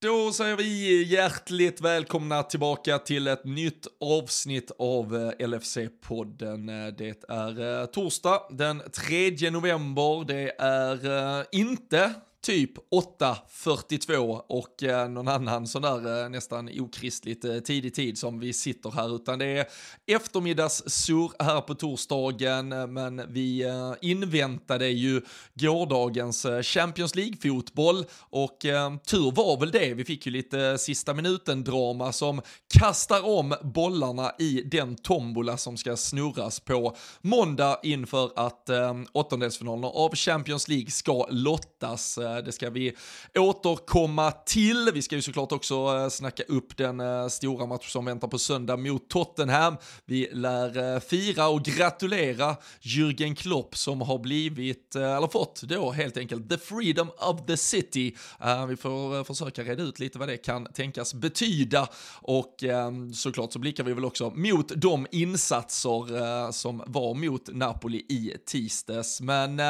Då säger vi hjärtligt välkomna tillbaka till ett nytt avsnitt av eh, LFC-podden. Det är eh, torsdag den 3 november. Det är eh, inte typ 8.42 och eh, någon annan sån där eh, nästan okristligt eh, tidig tid som vi sitter här utan det är eftermiddagssur här på torsdagen eh, men vi eh, inväntade ju gårdagens eh, Champions League-fotboll och eh, tur var väl det. Vi fick ju lite eh, sista minuten-drama som kastar om bollarna i den tombola som ska snurras på måndag inför att eh, åttondelsfinalerna av Champions League ska lottas. Det ska vi återkomma till. Vi ska ju såklart också eh, snacka upp den eh, stora match som väntar på söndag mot Tottenham. Vi lär eh, fira och gratulera Jürgen Klopp som har blivit, eller fått då helt enkelt, the freedom of the city. Vi får försöka reda ut lite vad det kan tänkas betyda och ehm, såklart så blickar vi väl också mot de insatser som var mot Napoli i tisdags. Men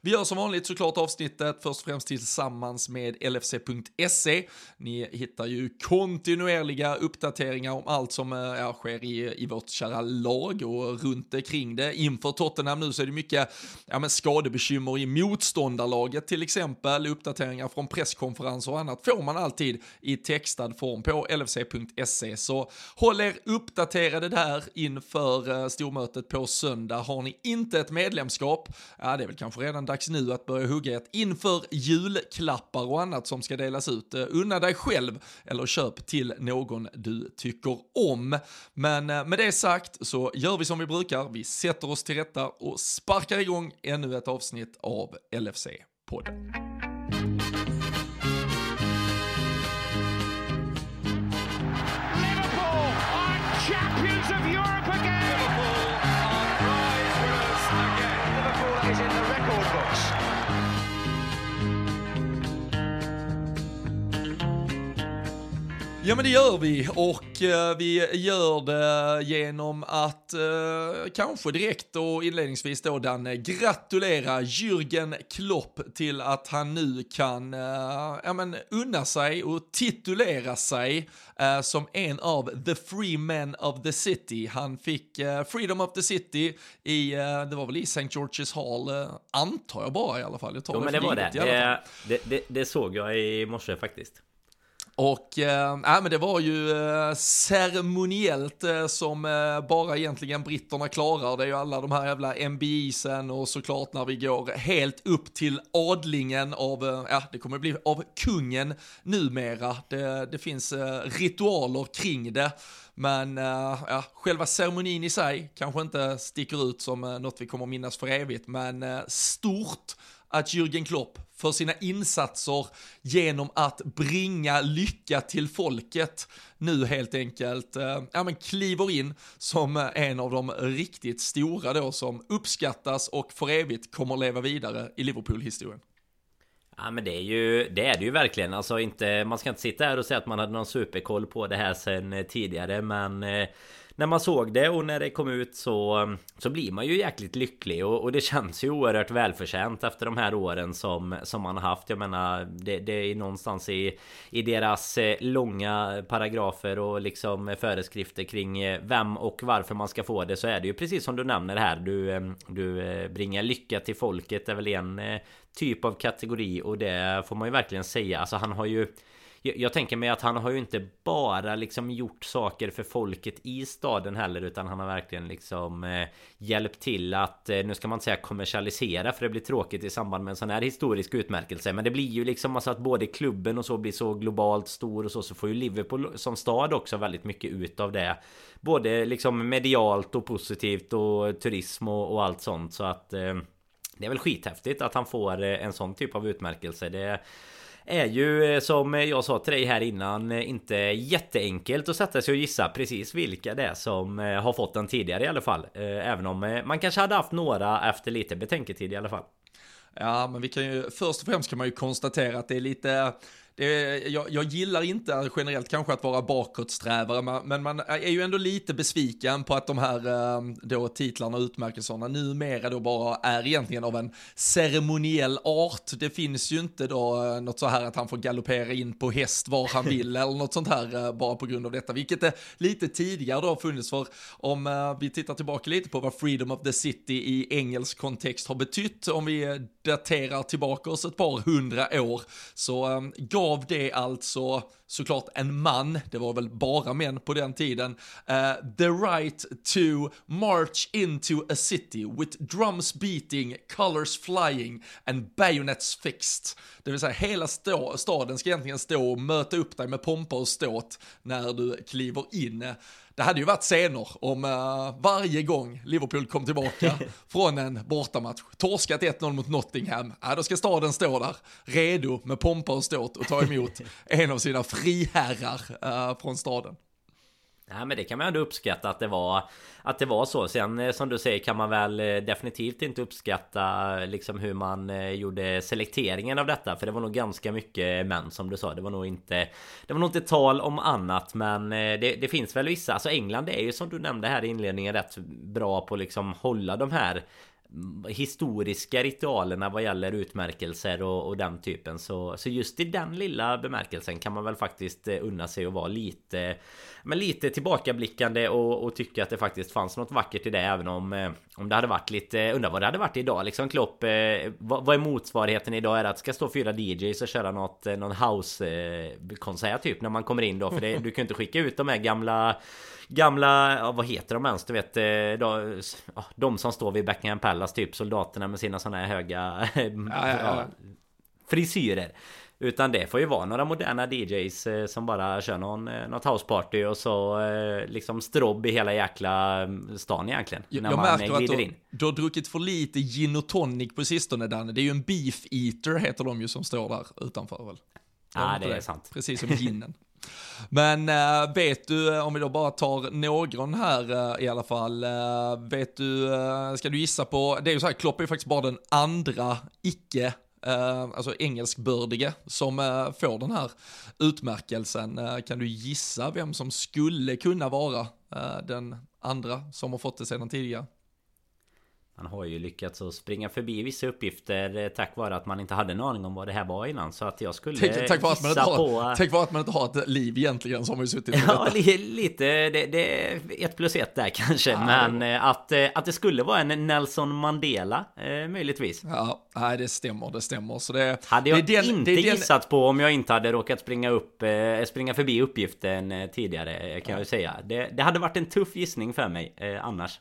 vi gör som vanligt såklart avsnittet först och främst tillsammans med LFC.se. Ni hittar ju kontinuerliga uppdateringar om allt som eh, ja, sker i, i vårt kära lag och runt omkring det. Inför Tottenham nu så är det mycket ja, men skadebekymmer i motståndarlaget till exempel. Uppdateringar från presskonferenser och annat får man alltid i textad form på LFC.se. Så håll er uppdaterade där inför uh, stormötet på söndag. Har ni inte ett medlemskap, ja det är väl kanske redan dags nu att börja hugga ett inför jul julklappar och annat som ska delas ut. Eh, unna dig själv eller köp till någon du tycker om. Men eh, med det sagt så gör vi som vi brukar. Vi sätter oss till rätta och sparkar igång ännu ett avsnitt av LFC-podden. Ja men det gör vi och uh, vi gör det genom att uh, kanske direkt och inledningsvis då Danne gratulera Jürgen Klopp till att han nu kan uh, ja, men, unna sig och titulera sig som en av the free men of the city. Han fick freedom of the city i, det var väl i St. George's Hall, antar jag bara i alla fall. Jag tar jo, det men det var det. Det, det. det såg jag i morse faktiskt. Och äh, men det var ju äh, ceremoniellt äh, som äh, bara egentligen britterna klarar. Det är ju alla de här jävla MBIsen och såklart när vi går helt upp till adlingen av, ja det kommer bli av kungen numera. Det, det finns ritualer kring det. Men ja, själva ceremonin i sig kanske inte sticker ut som något vi kommer minnas för evigt, men stort att Jürgen Klopp för sina insatser genom att bringa lycka till folket nu helt enkelt eh, ja, men kliver in som en av de riktigt stora då som uppskattas och för evigt kommer leva vidare i Liverpool-historien. Ja men det är ju Det är det ju verkligen Alltså inte Man ska inte sitta här och säga att man hade någon superkoll på det här sen eh, tidigare men eh, när man såg det och när det kom ut så, så blir man ju jäkligt lycklig och, och det känns ju oerhört välförtjänt efter de här åren som, som man har haft. Jag menar, det, det är någonstans i, i deras eh, långa paragrafer och liksom föreskrifter kring eh, vem och varför man ska få det så är det ju precis som du nämner här. Du, eh, du bringar lycka till folket det är väl en typ av kategori och det får man ju verkligen säga. Alltså han har ju jag, jag, tänker mig att han har ju inte bara liksom gjort saker för folket i staden heller utan han har verkligen liksom eh, hjälpt till att eh, nu ska man inte säga kommersialisera för det blir tråkigt i samband med en sån här historisk utmärkelse men det blir ju liksom alltså att både klubben och så blir så globalt stor och så så får ju Liverpool som stad också väldigt mycket ut av det både liksom medialt och positivt och turism och, och allt sånt så att eh, det är väl skithäftigt att han får eh, en sån typ av utmärkelse. Det är ju eh, som jag sa till dig här innan eh, inte jätteenkelt att sätta sig och gissa precis vilka det är som eh, har fått den tidigare i alla fall. Även om man kanske hade haft några efter lite betänketid i alla fall. Ja, men vi kan ju först och främst kan man ju konstatera att det är lite det, jag, jag gillar inte generellt kanske att vara bakåtsträvare, men man är ju ändå lite besviken på att de här eh, då titlarna och utmärkelserna numera då bara är egentligen av en ceremoniell art. Det finns ju inte då eh, något så här att han får galoppera in på häst var han vill eller något sånt här eh, bara på grund av detta, vilket det lite tidigare då har funnits för om vi tittar tillbaka lite på vad Freedom of the City i engelsk kontext har betytt, om vi daterar tillbaka oss ett par hundra år, så gav av det alltså såklart en man, det var väl bara män på den tiden, uh, the right to march into a city with drums beating, colors flying and bayonets fixed. Det vill säga hela stå, staden ska egentligen stå och möta upp dig med pompa och ståt när du kliver in. Det hade ju varit scener om uh, varje gång Liverpool kom tillbaka från en bortamatch, torskat 1-0 mot Nottingham, ja, då ska staden stå där, redo med pompa och ståt och ta emot en av sina friherrar uh, från staden. Nej men det kan man ändå uppskatta att det var Att det var så. Sen eh, som du säger kan man väl eh, definitivt inte uppskatta Liksom hur man gjorde selekteringen av detta. För det var nog ganska mycket män som du sa. Det var nog inte Det var nog inte tal om annat Men det, det finns väl vissa. Alltså England är ju som du nämnde här i inledningen rätt bra på liksom hålla de här historiska ritualerna vad gäller utmärkelser och, och, den typen. Så, så just i den lilla bemärkelsen kan man väl faktiskt eh, unna sig att vara lite Men lite tillbakablickande och, och tycka att det faktiskt fanns något vackert i det även om eh, Om det hade varit lite Undrar vad det hade varit idag. Liksom Klopp eh, vad, vad, är motsvarigheten idag? Är det att det ska stå fyra DJs och köra något Någon house konsert typ när man kommer in då? För det, du kan inte skicka ut de här gamla gamla, ja, vad heter de ens? Du vet, eh, de, de som står vid Buckingham Palace, typ soldaterna med sina sådana här höga ja, ja, frisyrer. Utan det får ju vara några moderna DJs eh, som bara kör någon, eh, något houseparty och så liksom strobb i hela jäkla mm, stan egentligen. Jag, när jag man märker att du, in. du har druckit för lite gin och tonic på sistone Danne. Det är ju en beef eater heter de ju som står där utanför väl? Ja, det är det. sant. Precis som ginen. Men äh, vet du, eh, om vi då bara tar någon här äh, i alla fall, äh, vet du, ska du gissa på, det är ju så här, Klopp är ju faktiskt bara den andra icke alltså engelskbördige som får den här utmärkelsen. kan du gissa vem som skulle kunna vara den andra som har fått det sedan tidigare? Har ju lyckats att springa förbi vissa uppgifter eh, tack vare att man inte hade en aning om vad det här var innan. Så att jag skulle tack, tack, vare att man inte har, på... tack vare att man inte har ett liv egentligen som har ju suttit Ja, lite. Det, det är ett plus ett där kanske. Ja, men eh, att, eh, att det skulle vara en Nelson Mandela möjligtvis. Ja, nej det stämmer, det stämmer. Så det, hade jag det den, inte det gissat den... på om jag inte hade råkat springa upp, springa förbi uppgiften tidigare kan ja. jag ju säga. Det, det hade varit en tuff gissning för mig annars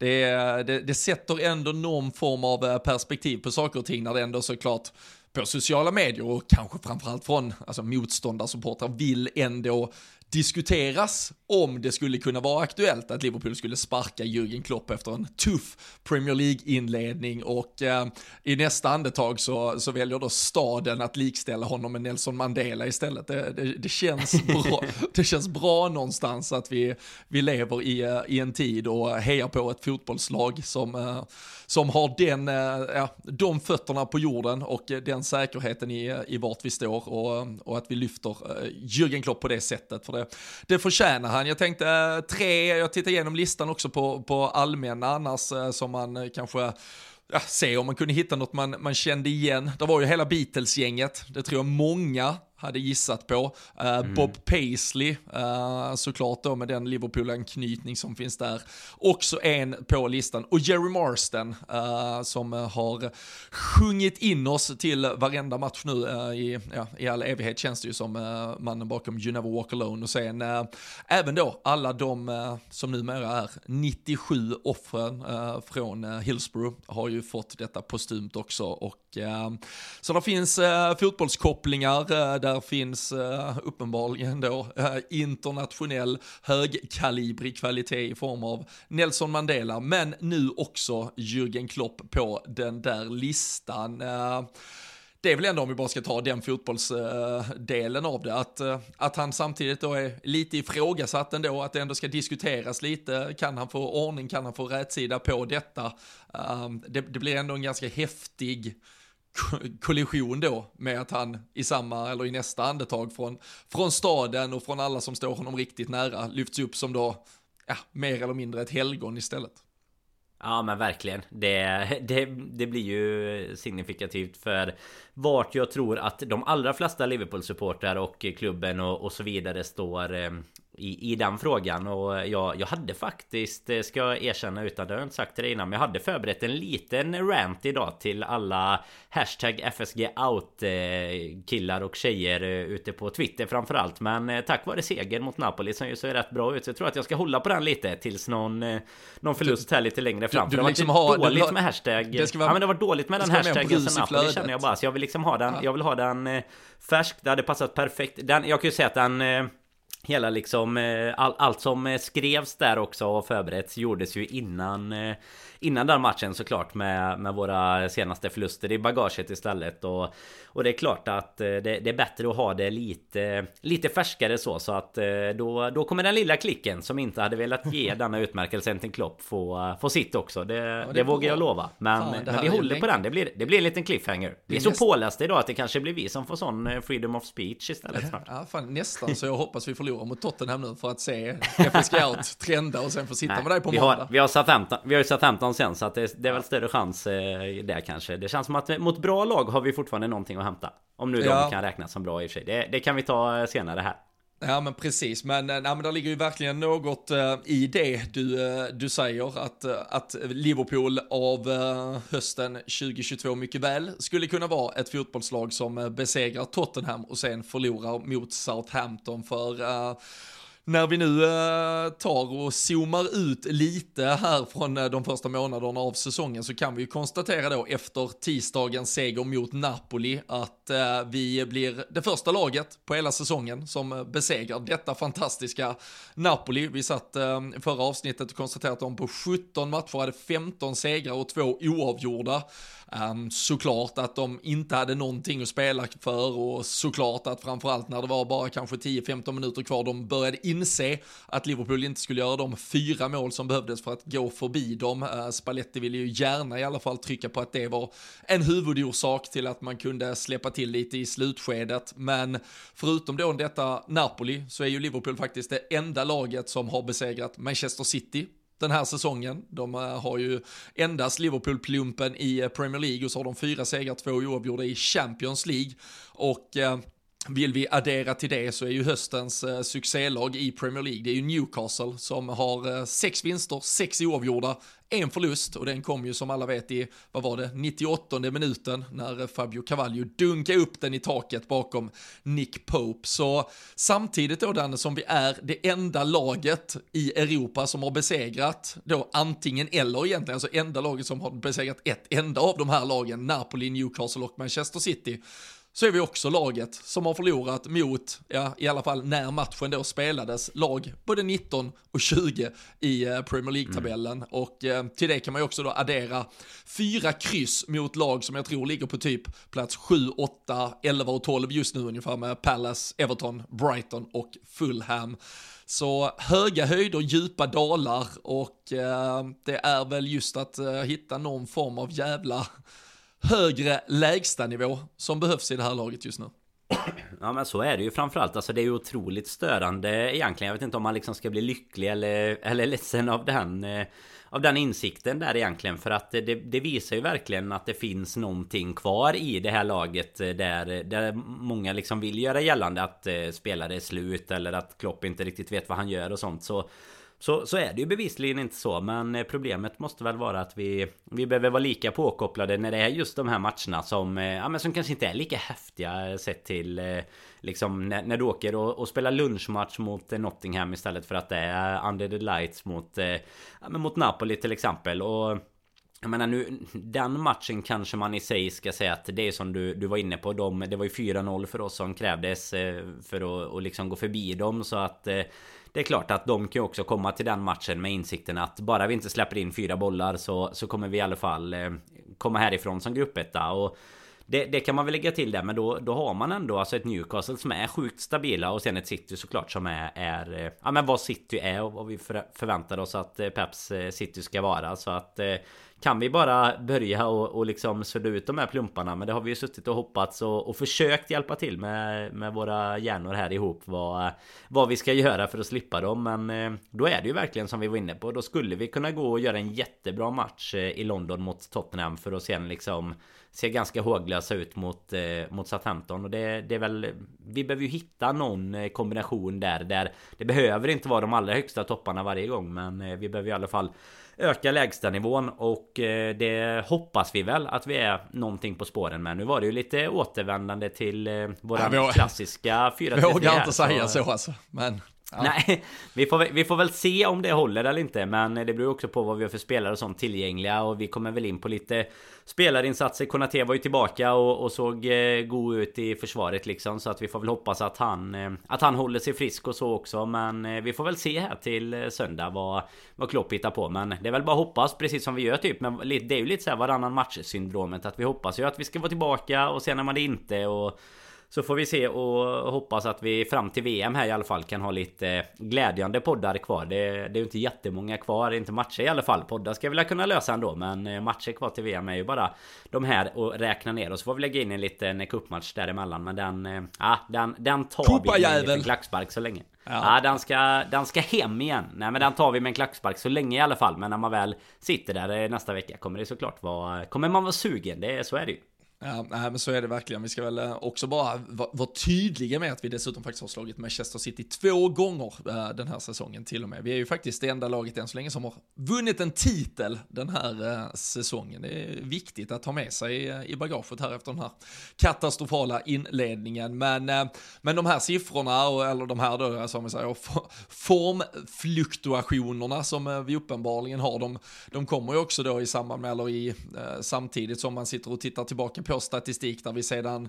det, det, det sätter ändå någon form av eh, perspektiv på saker och ting när det ändå såklart på sociala medier och kanske framförallt från alltså motståndarsupportrar vill ändå diskuteras om det skulle kunna vara aktuellt att Liverpool skulle sparka Jürgen Klopp efter en tuff Premier League-inledning och eh, i nästa andetag så, så väljer då staden att likställa honom med Nelson Mandela istället. Det, det, det känns, bra, det känns bra någonstans att vi, vi lever i, eh, i en tid och hejar på ett fotbollslag som, eh, som har den, eh, ja, de fötterna på jorden och den säkerheten i, i vart vi står och, och att vi lyfter Jürgen Klopp på det sättet. För det, det förtjänar han. Jag tänkte eh, tre, jag tittar igenom listan också på, på allmänna annars eh, som man eh, kanske ja, se om man kunde hitta något man, man kände igen. Det var ju hela Beatles-gänget, det tror jag många hade gissat på. Uh, mm. Bob Paisley, uh, såklart då med den Liverpool-anknytning som finns där. Också en på listan. Och Jerry Marston, uh, som har sjungit in oss till varenda match nu i, ja, i all evighet känns det ju som mannen bakom You Never Walk Alone. Och sen även då alla de som numera är 97 offren från Hillsborough har ju fått detta postumt också. Och, så det finns fotbollskopplingar där där finns uh, uppenbarligen då uh, internationell högkalibrig kvalitet i form av Nelson Mandela, men nu också Jürgen Klopp på den där listan. Uh, det är väl ändå om vi bara ska ta den fotbollsdelen av det, att, att han samtidigt då är lite ifrågasatt ändå, att det ändå ska diskuteras lite, kan han få ordning, kan han få rätsida på detta? Det, det blir ändå en ganska häftig kollision då med att han i samma eller i nästa andetag från, från staden och från alla som står honom riktigt nära lyfts upp som då ja, mer eller mindre ett helgon istället. Ja men verkligen det, det, det blir ju signifikativt för Vart jag tror att de allra flesta Liverpool-supportrar och klubben och, och så vidare står eh, i, i den frågan och jag, jag hade faktiskt, eh, ska jag erkänna utan det har jag inte sagt till dig innan, men jag hade förberett en liten rant idag till alla hashtag FSG out eh, killar och tjejer eh, ute på Twitter framförallt. Men tack vare segern mot Napoli som ju ser rätt bra ut så jag tror att jag ska hålla på den lite tills någon, någon förlust här lite längre fram. Du, du, det har liksom varit ha, dåligt med hashtag. Det vara, ja men det har varit dåligt med den hashtaggen sen Napoli känner jag bara. Så jag vill liksom ha den, ja. jag vill ha den färsk. Det hade passat perfekt. Den, jag kan ju säga att den Hela liksom eh, all, allt som eh, skrevs där också och förberetts gjordes ju innan eh, Innan den matchen såklart med, med våra senaste förluster i bagaget istället. Och, och det är klart att det, det, är bättre att ha det lite Lite färskare så så att då, då kommer den lilla klicken som inte hade velat ge denna utmärkelsen till Klopp få, få sitt också. Det, ja, det, det vågar jag lova. Men, Fan, men vi håller på den. Det blir, det blir en liten cliffhanger. Vi är så pålästa idag att det kanske blir vi som får sån freedom of speech istället snart. Ja fan nästan. Så jag hoppas vi förlorar mot Tottenham nu för att se FSG out trenda och sen få sitta Nej, med dig på vi måndag. Har, vi har Southampton, vi har ju Southampton sen så att det, det är väl större chans eh, där kanske. Det känns som att mot bra lag har vi fortfarande någonting att hämta. Om nu ja. de kan räknas som bra i och för sig. Det, det kan vi ta eh, senare här. Ja men precis, men, eh, nej, men det ligger ju verkligen något uh, i det du, uh, du säger, att, uh, att Liverpool av hösten 2022 mycket väl skulle kunna vara ett fotbollslag som besegrar Tottenham och sen förlorar mot Southampton för när vi nu eh, tar och zoomar ut lite här från eh, de första månaderna av säsongen så kan vi ju konstatera då efter tisdagens seger mot Napoli att eh, vi blir det första laget på hela säsongen som besegrar detta fantastiska Napoli. Vi satt förra avsnittet och konstaterade att de på 17 matcher hade 15 segrar och två oavgjorda. Um, såklart att de inte hade någonting att spela för och såklart att framförallt när det var bara kanske 10-15 minuter kvar de började inse att Liverpool inte skulle göra de fyra mål som behövdes för att gå förbi dem. Uh, Spalletti ville ju gärna i alla fall trycka på att det var en huvudorsak till att man kunde släppa till lite i slutskedet. Men förutom då detta Napoli så är ju Liverpool faktiskt det enda laget som har besegrat Manchester City den här säsongen. De eh, har ju endast Liverpool-plumpen i eh, Premier League och så har de fyra segrar, två oavgjorda i Champions League. Och eh, vill vi addera till det så är ju höstens eh, succélag i Premier League, det är ju Newcastle som har eh, sex vinster, sex oavgjorda, en förlust och den kom ju som alla vet i, vad var det, 98 minuten när eh, Fabio Cavallio dunkade upp den i taket bakom Nick Pope. Så samtidigt då Danne som vi är det enda laget i Europa som har besegrat då antingen eller egentligen, alltså enda laget som har besegrat ett enda av de här lagen, Napoli, Newcastle och Manchester City så är vi också laget som har förlorat mot, ja i alla fall när matchen då spelades, lag både 19 och 20 i eh, Premier League-tabellen. Mm. Och eh, till det kan man ju också då addera fyra kryss mot lag som jag tror ligger på typ plats 7, 8, 11 och 12 just nu ungefär med Palace, Everton, Brighton och Fulham. Så höga höjder, djupa dalar och eh, det är väl just att eh, hitta någon form av jävla högre lägstanivå som behövs i det här laget just nu. Ja men så är det ju framförallt. Alltså det är ju otroligt störande egentligen. Jag vet inte om man liksom ska bli lycklig eller, eller ledsen av den eh, Av den insikten där egentligen. För att det, det, visar ju verkligen att det finns någonting kvar i det här laget eh, Där, där många liksom vill göra gällande att eh, spelare är slut Eller att Klopp inte riktigt vet vad han gör och sånt. Så så, så är det ju bevisligen inte så Men eh, problemet måste väl vara att vi Vi behöver vara lika påkopplade när det är just de här matcherna som eh, Ja men som kanske inte är lika häftiga eh, sett till Liksom när, när du åker och, och spelar lunchmatch mot Nottingham istället för att det är Under the Lights mot ja, men mot Napoli till exempel och jag menar nu, den matchen kanske man i sig ska säga att det är som du, du var inne på. De, det var ju 4-0 för oss som krävdes för att och liksom gå förbi dem. Så att det är klart att de kan också komma till den matchen med insikten att bara vi inte släpper in fyra bollar så, så kommer vi i alla fall eh, komma härifrån som gruppetta. Och det, det, kan man väl lägga till där men då, då har man ändå alltså ett Newcastle som är sjukt stabila och sen ett City såklart som är, är eh, ja men vad City är och vad vi för, förväntar oss att eh, Peps City ska vara så att kan vi bara börja och, och liksom sudda ut de här plumparna? Men det har vi ju suttit och hoppats och, och försökt hjälpa till med, med våra hjärnor här ihop vad, vad vi ska göra för att slippa dem. Men eh, då är det ju verkligen som vi var inne på. Då skulle vi kunna gå och göra en jättebra match eh, i London mot Tottenham för att sen liksom ser ganska håglösa ut mot, eh, mot Southampton. Och det, det är väl Vi behöver ju hitta någon eh, kombination där där Det behöver inte vara de allra högsta topparna varje gång. Men eh, vi behöver i alla fall öka lägstanivån och eh, det hoppas vi väl att vi är någonting på spåren med. Nu var det ju lite återvändande till eh, våra klassiska 4 3 Vågar inte säga så alltså. Men Ja. Nej, vi får, vi får väl se om det håller eller inte Men det beror också på vad vi har för spelare och sånt tillgängliga Och vi kommer väl in på lite spelarinsatser Konate var ju tillbaka och, och såg eh, god ut i försvaret liksom Så att vi får väl hoppas att han eh, Att han håller sig frisk och så också Men eh, vi får väl se här till eh, söndag vad, vad Klopp hittar på Men det är väl bara hoppas precis som vi gör typ Men det är ju lite så här varannan match syndromet Att vi hoppas ju att vi ska vara tillbaka och sen är man det inte och så får vi se och hoppas att vi fram till VM här i alla fall kan ha lite glädjande poddar kvar. Det, det är ju inte jättemånga kvar, inte matcher i alla fall. Poddar ska vi väl kunna lösa ändå, men eh, matcher kvar till VM är ju bara de här och räkna ner. Och så får vi lägga in en liten cupmatch däremellan. Men den, ja, eh, den, den tar vi med en klackspark så länge. Ja. ja, den, ska, den ska hem igen. Nej men den tar vi med en klackspark så länge i alla fall. Men när man väl sitter där eh, nästa vecka kommer det såklart vara... Kommer man vara sugen? Det, så är det ju. Ja, nej, men så är det verkligen. Vi ska väl eh, också bara vara tydliga med att vi dessutom faktiskt har slagit Manchester City två gånger eh, den här säsongen till och med. Vi är ju faktiskt det enda laget än så länge som har vunnit en titel den här eh, säsongen. Det är viktigt att ha med sig i bagaget här efter den här katastrofala inledningen. Men, men de här siffrorna, eller de här då, som vi säger, formfluktuationerna som vi uppenbarligen har, de, de kommer ju också då i samband med, eller i, samtidigt som man sitter och tittar tillbaka på på statistik där vi sedan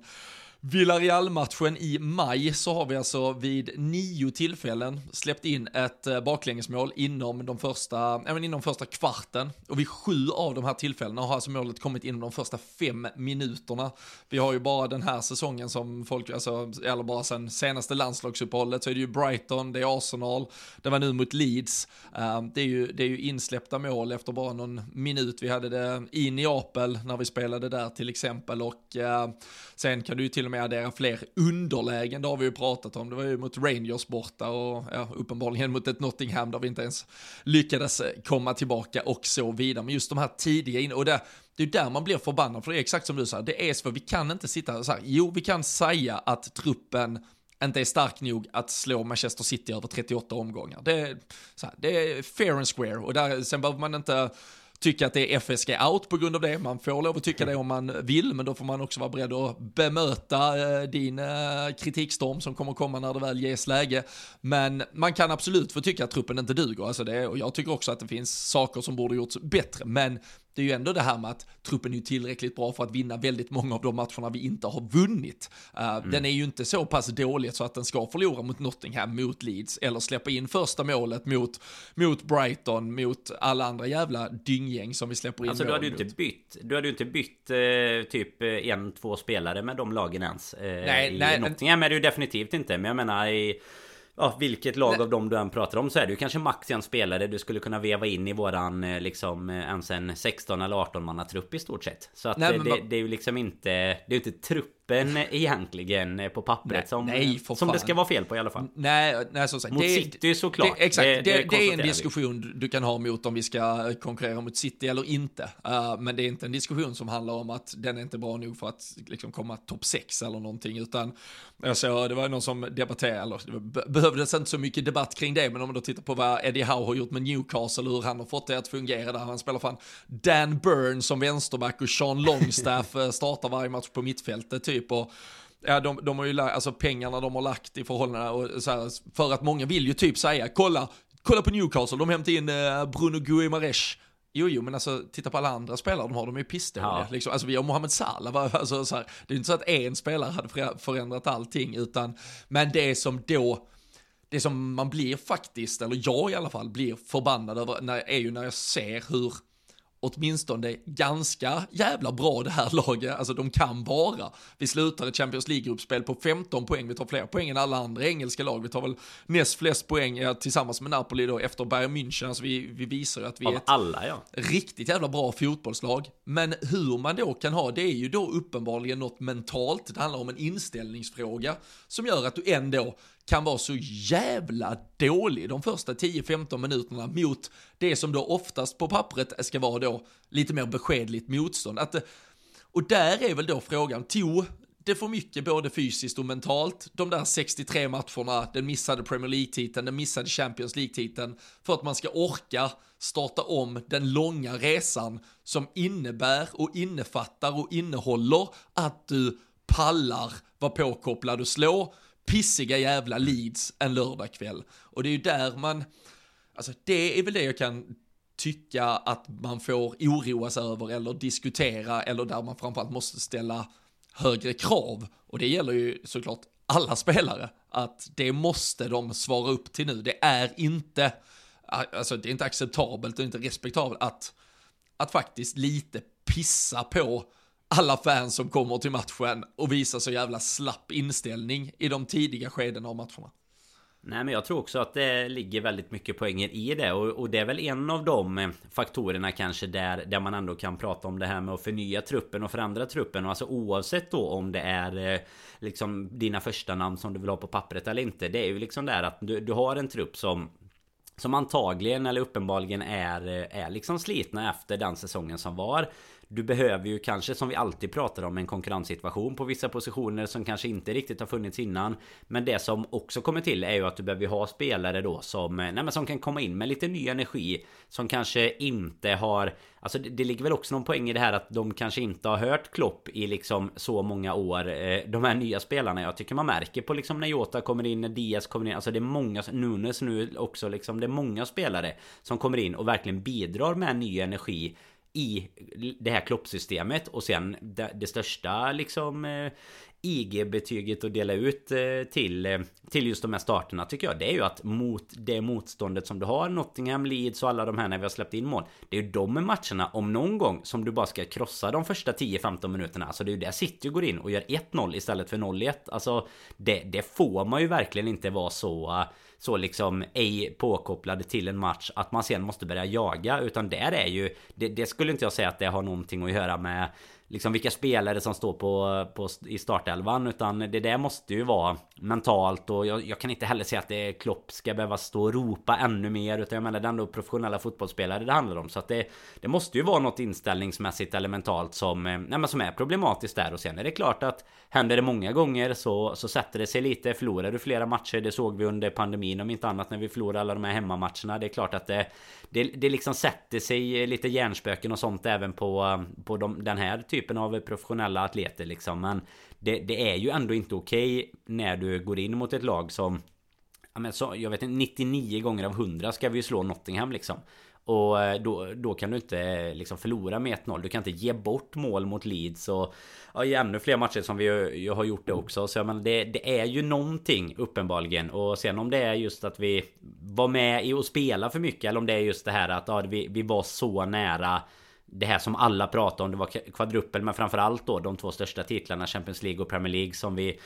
Villarreal-matchen i maj så har vi alltså vid nio tillfällen släppt in ett eh, baklängesmål inom de första, även inom första kvarten. Och vid sju av de här tillfällena har alltså målet kommit inom de första fem minuterna. Vi har ju bara den här säsongen som folk, alltså, eller bara sen senaste landslagsuppehållet så är det ju Brighton, det är Arsenal, det var nu mot Leeds. Eh, det, är ju, det är ju insläppta mål efter bara någon minut. Vi hade det i Neapel när vi spelade där till exempel och eh, sen kan du ju till och med addera fler underlägen, det har vi ju pratat om. Det var ju mot Rangers borta och ja, uppenbarligen mot ett Nottingham där vi inte ens lyckades eh, komma tillbaka och så vidare. Men just de här tidiga in och det, det är där man blir förbannad, för det är exakt som du sa, det är så, vi kan inte sitta så här, jo vi kan säga att truppen inte är stark nog att slå Manchester City över 38 omgångar. Det är, så här, det är fair and square och där, sen behöver man inte tycka att det är FSG out på grund av det. Man får lov att tycka det om man vill, men då får man också vara beredd att bemöta eh, din eh, kritikstorm som kommer komma när det väl ges läge. Men man kan absolut få tycka att truppen inte duger, alltså det, och jag tycker också att det finns saker som borde gjorts bättre, men det är ju ändå det här med att truppen är tillräckligt bra för att vinna väldigt många av de matcherna vi inte har vunnit. Uh, mm. Den är ju inte så pass dålig så att den ska förlora mot Nottingham, mot Leeds, eller släppa in första målet mot, mot Brighton, mot alla andra jävla dynggäng som vi släpper in Alltså du hade ju inte bytt, du hade ju inte bytt eh, typ en, två spelare med de lagen ens. Eh, nej, I nej, Nottingham är det ju definitivt inte, men jag menar i ja, vilket lag Nej. av dem du än pratar om så är det ju kanske max en spelare du skulle kunna veva in i våran eh, liksom eh, ens en 16 eller 18 manna trupp i stort sett. Så att Nej, det, det, det, är ju liksom inte Det är ju inte trupp truppen egentligen eh, på pappret nej, som, nej, som det ska vara fel på i alla fall. Nej, nej så sagt. Mot det, City såklart. Det, exakt, det, det, det är en diskussion du kan ha mot om vi ska konkurrera mot City eller inte. Uh, men det är inte en diskussion som handlar om att den är inte bra nog för att liksom, komma topp 6 eller någonting, utan jag såg, det var någon som debatterade, eller det behövdes inte så mycket debatt kring det, men om man då tittar på vad Eddie Howe har gjort med Newcastle, hur han har fått det att fungera där, han spelar fan Dan Burn som vänsterback och Sean Longstaff eh, startar varje match på mittfältet typ typ och Ja, de, de har ju lagt, alltså pengarna de har lagt i förhållande och så här, för att många vill ju typ säga, kolla, kolla på Newcastle, de hämtar in eh, Bruno Guimaraes. Jo, jo, men alltså titta på alla andra spelare de har, de är ju pissdåliga. Ja. Liksom. Alltså vi har Mohamed Salah, alltså, så här, det är inte så att en spelare hade förändrat allting, utan, men det som då, det som man blir faktiskt, eller jag i alla fall, blir förbannad över, när, är ju när jag ser hur åtminstone ganska jävla bra det här laget, alltså de kan vara. Vi slutar ett Champions League-gruppspel på 15 poäng, vi tar fler poäng än alla andra engelska lag, vi tar väl näst flest poäng ja, tillsammans med Napoli då efter Bayern München, alltså vi, vi visar att vi Av är ett alla ja. riktigt jävla bra fotbollslag. Men hur man då kan ha, det är ju då uppenbarligen något mentalt, det handlar om en inställningsfråga som gör att du ändå kan vara så jävla dålig de första 10-15 minuterna mot det som då oftast på pappret ska vara då lite mer beskedligt motstånd. Att, eh, och där är väl då frågan, tog det för mycket både fysiskt och mentalt, de där 63 matcherna, den missade Premier League-titeln, den missade Champions League-titeln, för att man ska orka starta om den långa resan som innebär och innefattar och innehåller att du pallar vara påkopplad och slå pissiga jävla Leeds en lördagkväll. Och det är ju där man, alltså det är väl det jag kan tycka att man får oroa sig över eller diskutera eller där man framförallt måste ställa högre krav. Och det gäller ju såklart alla spelare, att det måste de svara upp till nu. Det är inte, alltså det är inte acceptabelt och inte respektabelt att, att faktiskt lite pissa på alla fans som kommer till matchen och visar så jävla slapp inställning i de tidiga skedena av matcherna. Nej men jag tror också att det ligger väldigt mycket poänger i det. Och, och, det är väl en av de eh, faktorerna kanske där, där man ändå kan prata om det här med att förnya truppen och förändra truppen. Och alltså oavsett då om det är eh, liksom dina första namn som du vill ha på pappret eller inte Det är ju liksom där att du, du har en trupp som som antagligen eller uppenbarligen är, eh, är liksom slitna efter den säsongen som var du behöver ju kanske som vi alltid pratar om en konkurrenssituation på vissa positioner som kanske inte riktigt har funnits innan. Men det som också kommer till är ju att du behöver ha spelare då som, nej men som kan komma in med lite ny energi. Som kanske inte har, alltså det, det ligger väl också någon poäng i det här att de kanske inte har hört Klopp i liksom så många år. Eh, de här nya spelarna, jag tycker man märker på liksom när Jota kommer in, när Diaz kommer in. Alltså det är många, Nunes nu också liksom, det är många spelare som kommer in och verkligen bidrar med ny energi i det här kloppsystemet och sen det, det största liksom eh, IG-betyget att dela ut eh, till, eh, till just de här starterna tycker jag. Det är ju att mot det motståndet som du har Nottingham, Leeds och alla de här när vi har släppt in mål Det är ju de matcherna om någon gång som du bara ska krossa de första 10-15 minuterna. Alltså det är ju där City går in och gör 1-0 istället för 0-1 Alltså det, det får man ju verkligen inte vara så eh, så liksom ej påkopplade till en match att man sen måste börja jaga. Utan där är ju det, det skulle inte jag säga att det har någonting att göra med liksom vilka spelare som står på, på i startelvan utan det där måste ju vara mentalt och jag, jag, kan inte heller säga att det är Klopp ska behöva stå och ropa ännu mer utan jag menar det är ändå professionella fotbollsspelare det handlar om. Så att det, det måste ju vara något inställningsmässigt eller mentalt som, eh, nej, men som är problematiskt där. Och sen är det klart att händer det många gånger så, så sätter det sig lite. Förlorar du flera matcher det såg vi under pandemin om inte annat när vi förlorade alla de här hemmamatcherna. Det är klart att det det, det liksom sätter sig lite hjärnspöken och sånt även på, på de, den här typen av professionella atleter liksom. Men det, det är ju ändå inte okej okay när du går in mot ett lag som jag vet inte, 99 gånger av 100 ska vi ju slå Nottingham liksom. Och eh, då, då kan du inte eh, liksom förlora med 1-0. Du kan inte ge bort mål mot Leeds och ja, i ännu fler matcher som vi ju har gjort det också. Så jag menar, det, det är ju någonting uppenbarligen. Och sen om det är just att vi var med i att spela för mycket eller om det är just det här att ja, vi, vi var så nära det här som alla pratade om, det var kvadruppel men framförallt då de två största titlarna Champions League och Premier League som vi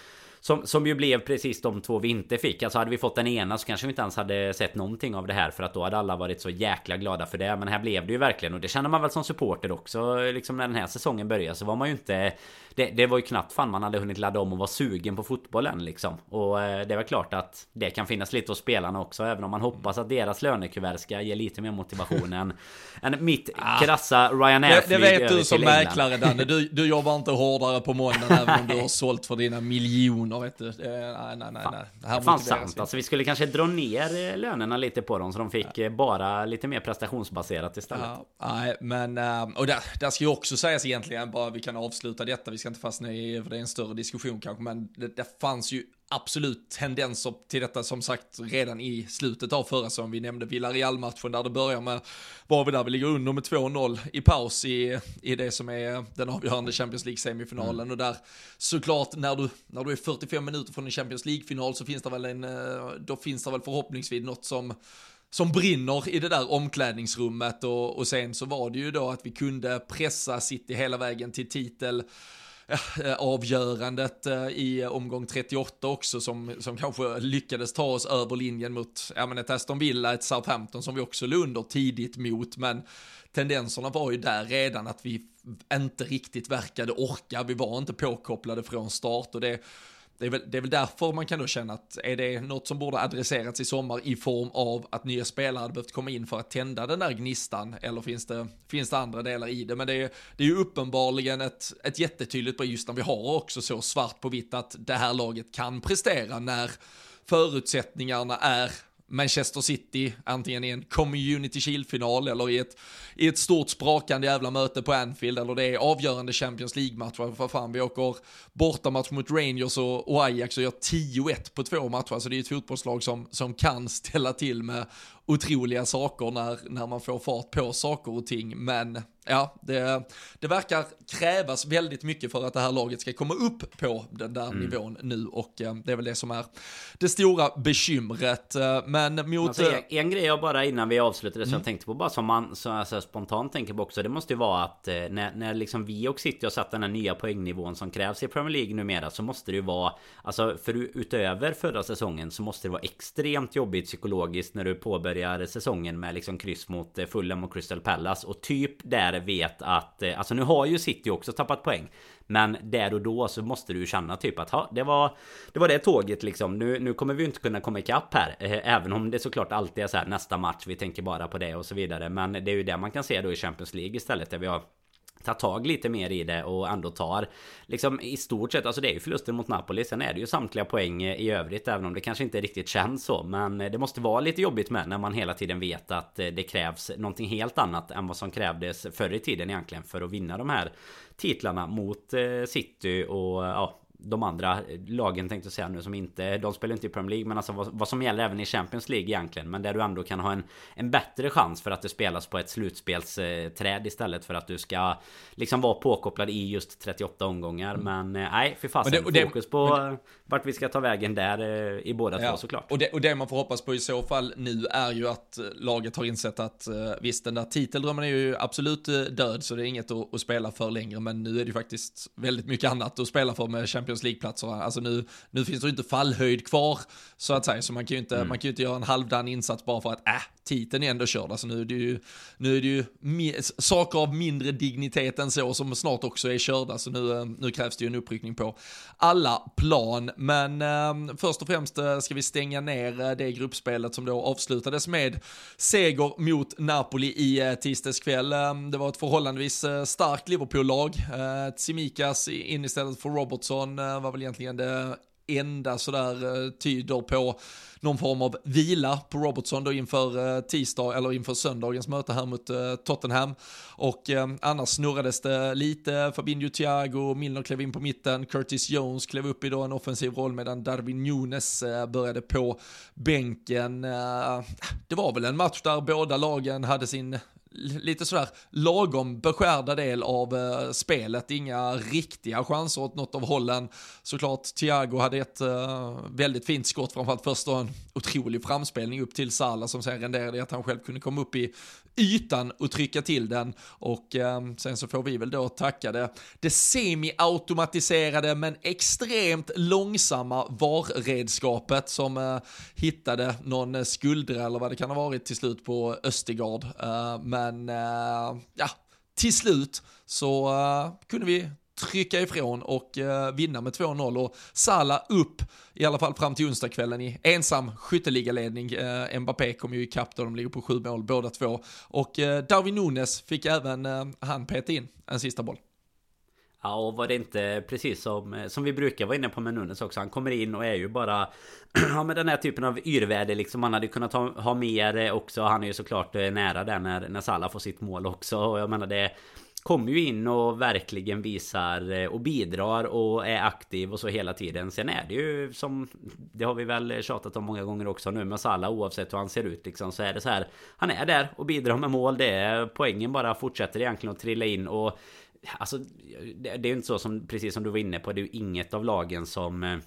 som, som ju blev precis de två vi inte fick. Alltså hade vi fått den ena så kanske vi inte ens hade sett någonting av det här. För att då hade alla varit så jäkla glada för det. Men här blev det ju verkligen. Och det känner man väl som supporter också. Liksom när den här säsongen började så var man ju inte... Det, det var ju knappt fan man hade hunnit ladda om och vara sugen på fotbollen liksom. Och eh, det är väl klart att det kan finnas lite hos spelarna också. Även om man hoppas att deras lönekuvert ska ge lite mer motivation än, än mitt ah, krassa Ryanair-flyg Det, det vet du som mäklare Danne. Du, du jobbar inte hårdare på måndagen även om du har sålt för dina miljoner kronor vet du. nej, nej, nej. Fan, nej. Det här fan sant. Alltså vi skulle kanske dra ner eh, lönerna lite på dem så de fick ja. Eh, bara lite mer prestationsbaserat istället. Ja, nej, men eh, och där, där ska ju också sägas egentligen, bara vi kan avsluta detta, vi ska inte fastna i, för det är en större diskussion kanske, men det, det fanns ju absolut tendenser till detta som sagt redan i slutet av förra säsongen. Vi nämnde Villarreal-matchen där det börjar med, var vi där, vi ligger under med 2-0 i paus i, i det som är den avgörande Champions League-semifinalen mm. och där såklart när du, när du är 45 minuter från en Champions League-final så finns det väl en, eh, då finns det väl förhoppningsvis något som som brinner i det där omklädningsrummet och, och sen så var det ju då att vi kunde pressa City hela vägen till titel avgörandet eh, i omgång 38 också som, som kanske lyckades ta oss över linjen mot ja, men ett Aston Villa, ett Southampton som vi också låg under tidigt mot, men tendenserna var ju där redan att vi inte riktigt verkade orka, vi var inte påkopplade från start och det det är, väl, det är väl därför man kan då känna att är det något som borde adresserats i sommar i form av att nya spelare hade behövt komma in för att tända den där gnistan eller finns det, finns det andra delar i det? Men det är, det är ju uppenbarligen ett, ett jättetydligt just när vi har också så svart på vitt att det här laget kan prestera när förutsättningarna är Manchester City, antingen i en Community Shield-final eller i ett, i ett stort sprakande jävla möte på Anfield eller det är avgörande Champions League-matcher. För fan, vi åker bortamatch mot Rangers och, och Ajax och gör 10-1 på två matcher. Så det är ett fotbollslag som, som kan ställa till med otroliga saker när, när man får fart på saker och ting. Men ja, det, det verkar krävas väldigt mycket för att det här laget ska komma upp på den där mm. nivån nu och eh, det är väl det som är det stora bekymret. Eh, men mot... Alltså, en, en grej jag bara innan vi avslutade som mm. jag tänkte på bara som man så alltså, spontant tänker på också. Det måste ju vara att eh, när, när liksom vi och City har satt den här nya poängnivån som krävs i Premier League numera så måste det ju vara alltså för utöver förra säsongen så måste det vara extremt jobbigt psykologiskt när du påbörjar säsongen med liksom kryss mot eh, Fulham och Crystal Palace. Och typ där vet att eh, alltså nu har ju City också tappat poäng. Men där och då så måste du känna typ att ha, det var Det var det tåget liksom. Nu, nu kommer vi inte kunna komma ikapp här. Eh, även om det såklart alltid är så här nästa match Vi tänker bara på det och så vidare. Men det är ju det man kan se då i Champions League istället där vi har tar tag lite mer i det och ändå tar liksom i stort sett, alltså det är ju förlusten mot Napoli. Sen är det ju samtliga poäng i övrigt, även om det kanske inte riktigt känns så. Men eh, det måste vara lite jobbigt med när man hela tiden vet att eh, det krävs någonting helt annat än vad som krävdes förr i tiden egentligen för att vinna de här titlarna mot eh, City och ja, de andra lagen tänkte jag säga nu som inte De spelar inte i Premier League men alltså vad, vad, som gäller även i Champions League egentligen Men där du ändå kan ha en En bättre chans för att det spelas på ett slutspelsträd istället för att du ska Liksom vara påkopplad i just 38 omgångar. Mm. Men eh, nej för fasen. Fokus på det, vart vi ska ta vägen där eh, i båda ja, två såklart. och det, och det man får hoppas på i så fall nu är ju att eh, laget har insett att Visst den där titeldrömmen är ju absolut död så det är inget att, att spela för längre Men nu är det ju faktiskt väldigt mycket annat att spela för med Champions Champions League-platser. Alltså nu, nu finns det ju inte fallhöjd kvar, så att säga, så man kan ju inte, mm. man kan inte göra en halvdan insats bara för att, äh, titeln är ändå körd. Alltså nu är det ju, nu är det ju saker av mindre dignitet än så som snart också är körda, så nu, eh, nu krävs det ju en uppryckning på alla plan. Men eh, först och främst eh, ska vi stänga ner eh, det gruppspelet som då avslutades med seger mot Napoli i tisdags kväll. Det var ett förhållandevis starkt Liverpool-lag. Tsimikas in istället för Robertson var väl egentligen det enda sådär eh, tyder på någon form av vila på Robertson då inför eh, tisdag eller inför söndagens möte här mot eh, Tottenham. Och eh, annars snurrades det lite, Fabinho Thiago, Milner klev in på mitten, Curtis Jones klev upp i då en offensiv roll medan Darwin Nunes började på bänken. Det var väl en match där båda lagen hade sin lite sådär lagom beskärda del av eh, spelet. Inga riktiga chanser åt något av hållen. Såklart Thiago hade ett eh, väldigt fint skott, framförallt först då en otrolig framspelning upp till Salah som sen renderade i att han själv kunde komma upp i ytan och trycka till den. Och eh, sen så får vi väl då tacka det, det semi-automatiserade men extremt långsamma VAR-redskapet som eh, hittade någon skuldra eller vad det kan ha varit till slut på Östergard. Eh, men eh, ja, till slut så eh, kunde vi trycka ifrån och uh, vinna med 2-0 och Salah upp i alla fall fram till onsdagskvällen i ensam skytteligaledning. Uh, Mbappé kom ju ikapp då de ligger på sju mål båda två och uh, Darwin Nunes fick även uh, han peta in en sista boll. Ja och var det inte precis som, eh, som vi brukar vara inne på med Nunes också Han kommer in och är ju bara Ja med den här typen av yrväder liksom Han hade kunnat ha, ha mer eh, också Han är ju såklart eh, nära där när, när Salah får sitt mål också och jag menar det Kommer ju in och verkligen visar och bidrar och är aktiv och så hela tiden. Sen är det ju som Det har vi väl tjatat om många gånger också nu med Salah oavsett hur han ser ut liksom så är det så här Han är där och bidrar med mål. Det är poängen bara fortsätter egentligen att trilla in och Alltså det, är ju inte så som precis som du var inne på Det är ju inget av lagen som eh,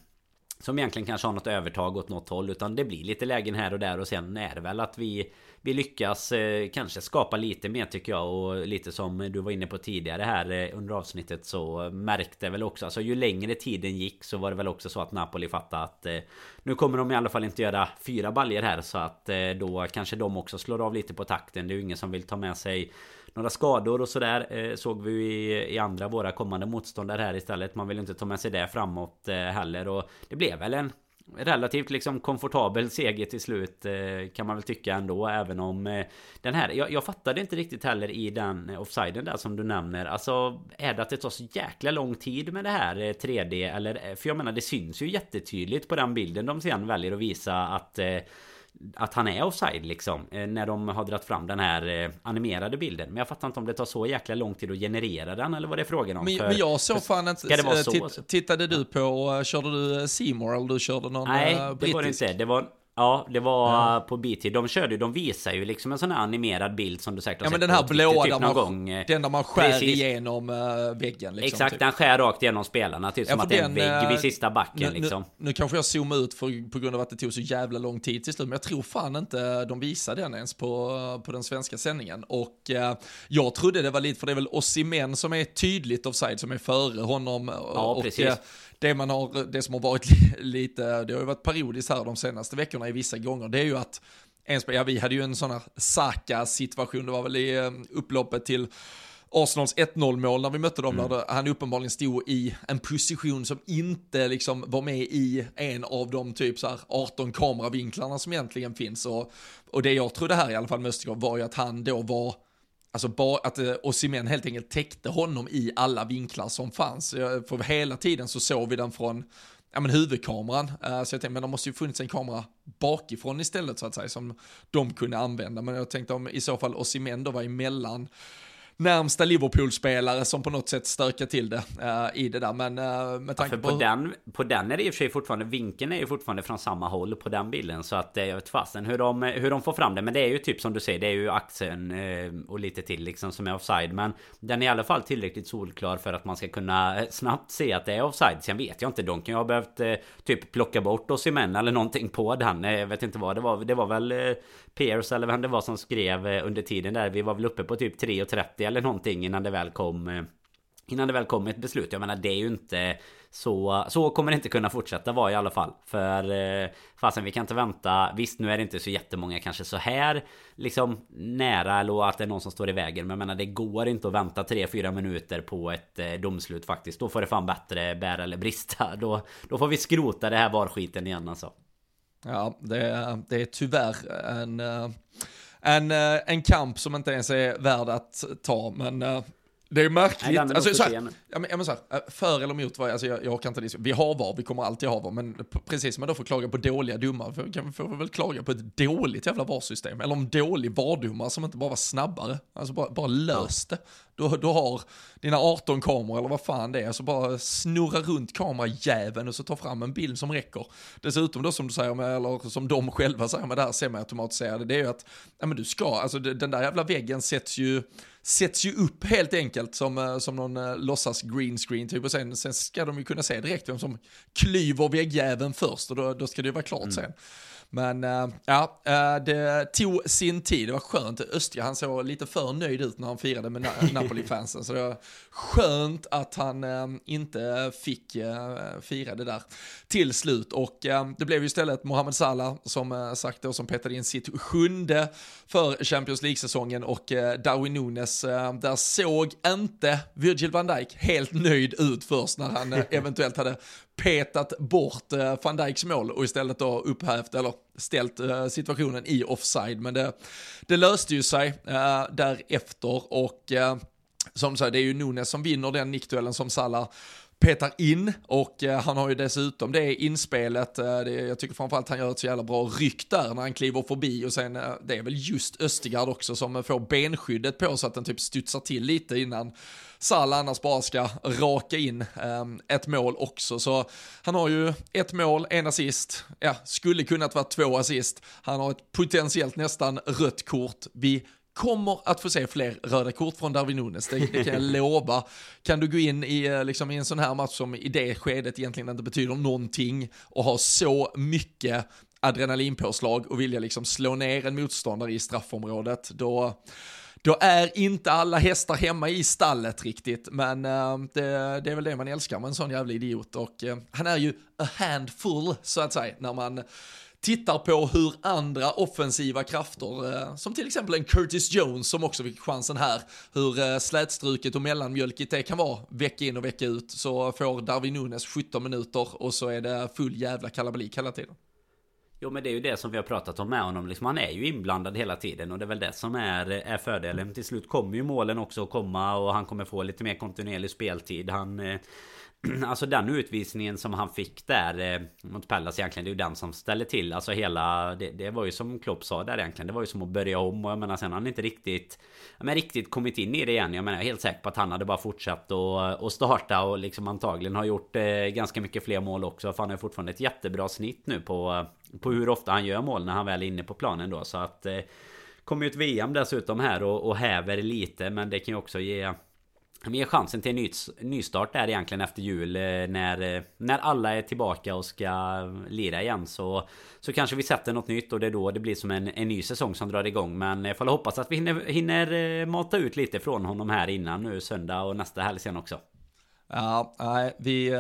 som egentligen kanske har något övertag åt något håll utan det blir lite lägen här och där och sen är det väl att vi vi lyckas eh, kanske skapa lite mer tycker jag och lite som du var inne på tidigare här eh, under avsnittet så märkte väl också alltså ju längre tiden gick så var det väl också så att Napoli fattade att eh, nu kommer de i alla fall inte göra fyra baljer här så att eh, då kanske de också slår av lite på takten. Det är ju ingen som vill ta med sig några skador och sådär eh, såg vi i, i andra våra kommande motståndare här istället. Man vill inte ta med sig det framåt eh, heller. Och det blev väl en relativt liksom komfortabel seger till slut eh, kan man väl tycka ändå även om den här jag, jag fattade inte riktigt heller i den offsiden där som du nämner. Alltså är det att det tar så jäkla lång tid med det här 3D eller för jag menar det syns ju jättetydligt på den bilden de sen väljer att visa att att han är offside liksom eh, När de har dragit fram den här eh, animerade bilden. Men jag fattar inte om det tar så jäkla lång tid att generera den eller vad det är frågan om. Men, för, men jag såg fan inte det vara så, titt, Tittade du på, körde du Seymour eller du körde någon Nej, brittisk? det var det inte. Det var Ja, det var ja. på BT. De körde de visar ju liksom en sån här animerad bild som du säkert har Ja, men den här blåa typ där man, gång. Den där man skär Precis. igenom uh, väggen. Liksom, Exakt, typ. den skär rakt igenom spelarna. Typ ja, som att det är en vägg vid eh, sista backen nu, liksom. Nu, nu kanske jag zoomar ut för, på grund av att det tog så jävla lång tid till slut. Men jag tror fan inte de visade den ens på, på den svenska sändningen. Och uh, jag trodde det var lite, för det är väl Osimhen som är tydligt offside, som är före honom. Ja, och, precis. Uh, det, man har, det som har varit lite, det har ju varit periodiskt här de senaste veckorna i vissa gånger, det är ju att en ja, vi hade ju en sån här Saka-situation, det var väl i eh, upploppet till Arsenals 1-0 mål när vi mötte dem, mm. där han uppenbarligen stod i en position som inte liksom var med i en av de typ så här 18 kameravinklarna som egentligen finns. Och, och det jag trodde här i alla fall med Östergaard var ju att han då var Alltså bara att eh, Osimhen helt enkelt täckte honom i alla vinklar som fanns. För hela tiden så såg vi den från ja, men huvudkameran. Eh, så jag tänkte, men det måste ju funnits en kamera bakifrån istället så att säga, som de kunde använda. Men jag tänkte om i så fall Osimhen då var emellan närmsta Liverpool-spelare som på något sätt stökar till det uh, i det där. Men uh, med tanke ja, på... På den, på den är det i och för sig fortfarande, vinkeln är ju fortfarande från samma håll på den bilden. Så att jag vet fasen hur de, hur de får fram det. Men det är ju typ som du säger, det är ju axeln uh, och lite till liksom som är offside. Men den är i alla fall tillräckligt solklar för att man ska kunna snabbt se att det är offside. Sen vet jag inte, de kan ju ha behövt typ plocka bort oss i män eller någonting på den. Jag vet inte vad det var. Det var väl Pierce eller vem det var som skrev eh, under tiden där. Vi var väl uppe på typ 3.30 eller någonting innan det väl kom eh, Innan det väl kom ett beslut. Jag menar det är ju inte så, så kommer det inte kunna fortsätta vara i alla fall. För eh, fasen vi kan inte vänta. Visst nu är det inte så jättemånga kanske så här liksom nära eller att det är någon som står i vägen. Men jag menar det går inte att vänta 3-4 minuter på ett eh, domslut faktiskt. Då får det fan bättre bära eller brista. Då, då får vi skrota det här varskiten igen alltså. Ja, det, det är tyvärr en en, eh, en kamp som inte ens är värd att ta, men eh, det är märkligt. Nej, alltså, så här, ja, men, så här, eh, för eller emot alltså, jag, jag kan inte diskutera. Vi har VAR, vi kommer alltid ha VAR, men precis som man då får klaga på dåliga domar, för, kan vi får väl klaga på ett dåligt jävla VAR-system, eller om dålig VAR-domare som inte bara var snabbare, alltså bara, bara löst det. Du, du har dina 18 kameror eller vad fan det är, så bara snurra runt kamerajäveln och så ta fram en bild som räcker. Dessutom då som du säger, med, eller som de själva säger med det här semiautomatiserade, det är ju att, ja men du ska, alltså den där jävla väggen sätts ju sätts ju upp helt enkelt som, eh, som någon uh, låtsas green screen typ och sen, sen ska de ju kunna se direkt vem som klyver väggjäveln först och då, då ska det ju vara klart mm. sen. Men äh, ja, äh, det tog sin tid. Det var skönt. Östja, han såg lite för nöjd ut när han firade med Napoli-fansen. Så det var skönt att han äh, inte fick fira det där till slut. Och det blev ju istället Mohamed Salah som sagt då som petade in sitt sjunde för Champions League-säsongen och Darwin Nunes, där såg inte Virgil van Dijk helt nöjd ut först när han eventuellt hade petat bort eh, van Dijks mål och istället då upphävt, eller ställt eh, situationen i offside. Men det, det löste ju sig eh, därefter och eh, som sagt det är ju Nunes som vinner den nickduellen som Salah petar in och eh, han har ju dessutom det inspelet, eh, det, jag tycker framförallt han gör ett så jävla bra ryck där när han kliver förbi och sen eh, det är väl just Östigard också som får benskyddet på så att den typ studsar till lite innan Salah annars bara ska raka in um, ett mål också. Så han har ju ett mål, en assist, ja, skulle kunnat vara två assist. Han har ett potentiellt nästan rött kort. Vi kommer att få se fler röda kort från Darwin Nunes, det, det kan jag lova. Kan du gå in i, eh, liksom, i en sån här match som i det skedet egentligen inte betyder någonting och ha så mycket adrenalinpåslag och vilja liksom slå ner en motståndare i straffområdet, då då är inte alla hästar hemma i stallet riktigt, men uh, det, det, är väl det man älskar med en sån jävla idiot. Och uh, han är ju a handful så att säga när man tittar på hur andra offensiva krafter, eh, som till exempel en Curtis Jones som också fick chansen här, hur eh, slätstruket och mellanmjölkigt det kan vara vecka in och vecka ut, så får Darwin Nunes 17 minuter och så är det full jävla kalabalik hela tiden. Jo men det är ju det som vi har pratat om med honom. Liksom, Han är ju inblandad hela tiden och det är väl det som är, eh, är fördelen. Till slut kommer ju målen också att komma och han kommer få lite mer kontinuerlig speltid. Han eh, Alltså den utvisningen som han fick där eh, mot Pallas egentligen Det är ju den som ställer till Alltså hela det, det, var ju som Klopp sa där egentligen. Det var ju som att börja om och jag menar sen har han inte riktigt Men riktigt kommit in i det igen. Jag menar jag är helt säker på att han hade bara fortsatt och, och starta och liksom antagligen har gjort eh, ganska mycket fler mål också. För han har fortfarande ett jättebra snitt nu på eh, På hur ofta han gör mål när han väl är inne på planen då. Så att eh, Kommer ju ett VM dessutom här och, och häver lite men det kan ju också ge Ge chansen till en ny, nystart där egentligen efter jul eh, när, eh, när alla är tillbaka och ska lira igen. Så Så kanske vi sätter något nytt och det är då det blir som en, en ny säsong som drar igång. Men jag får hoppas att vi hinner, hinner mata ut lite från honom här innan nu söndag och nästa helg sen också. Ja, nej, vi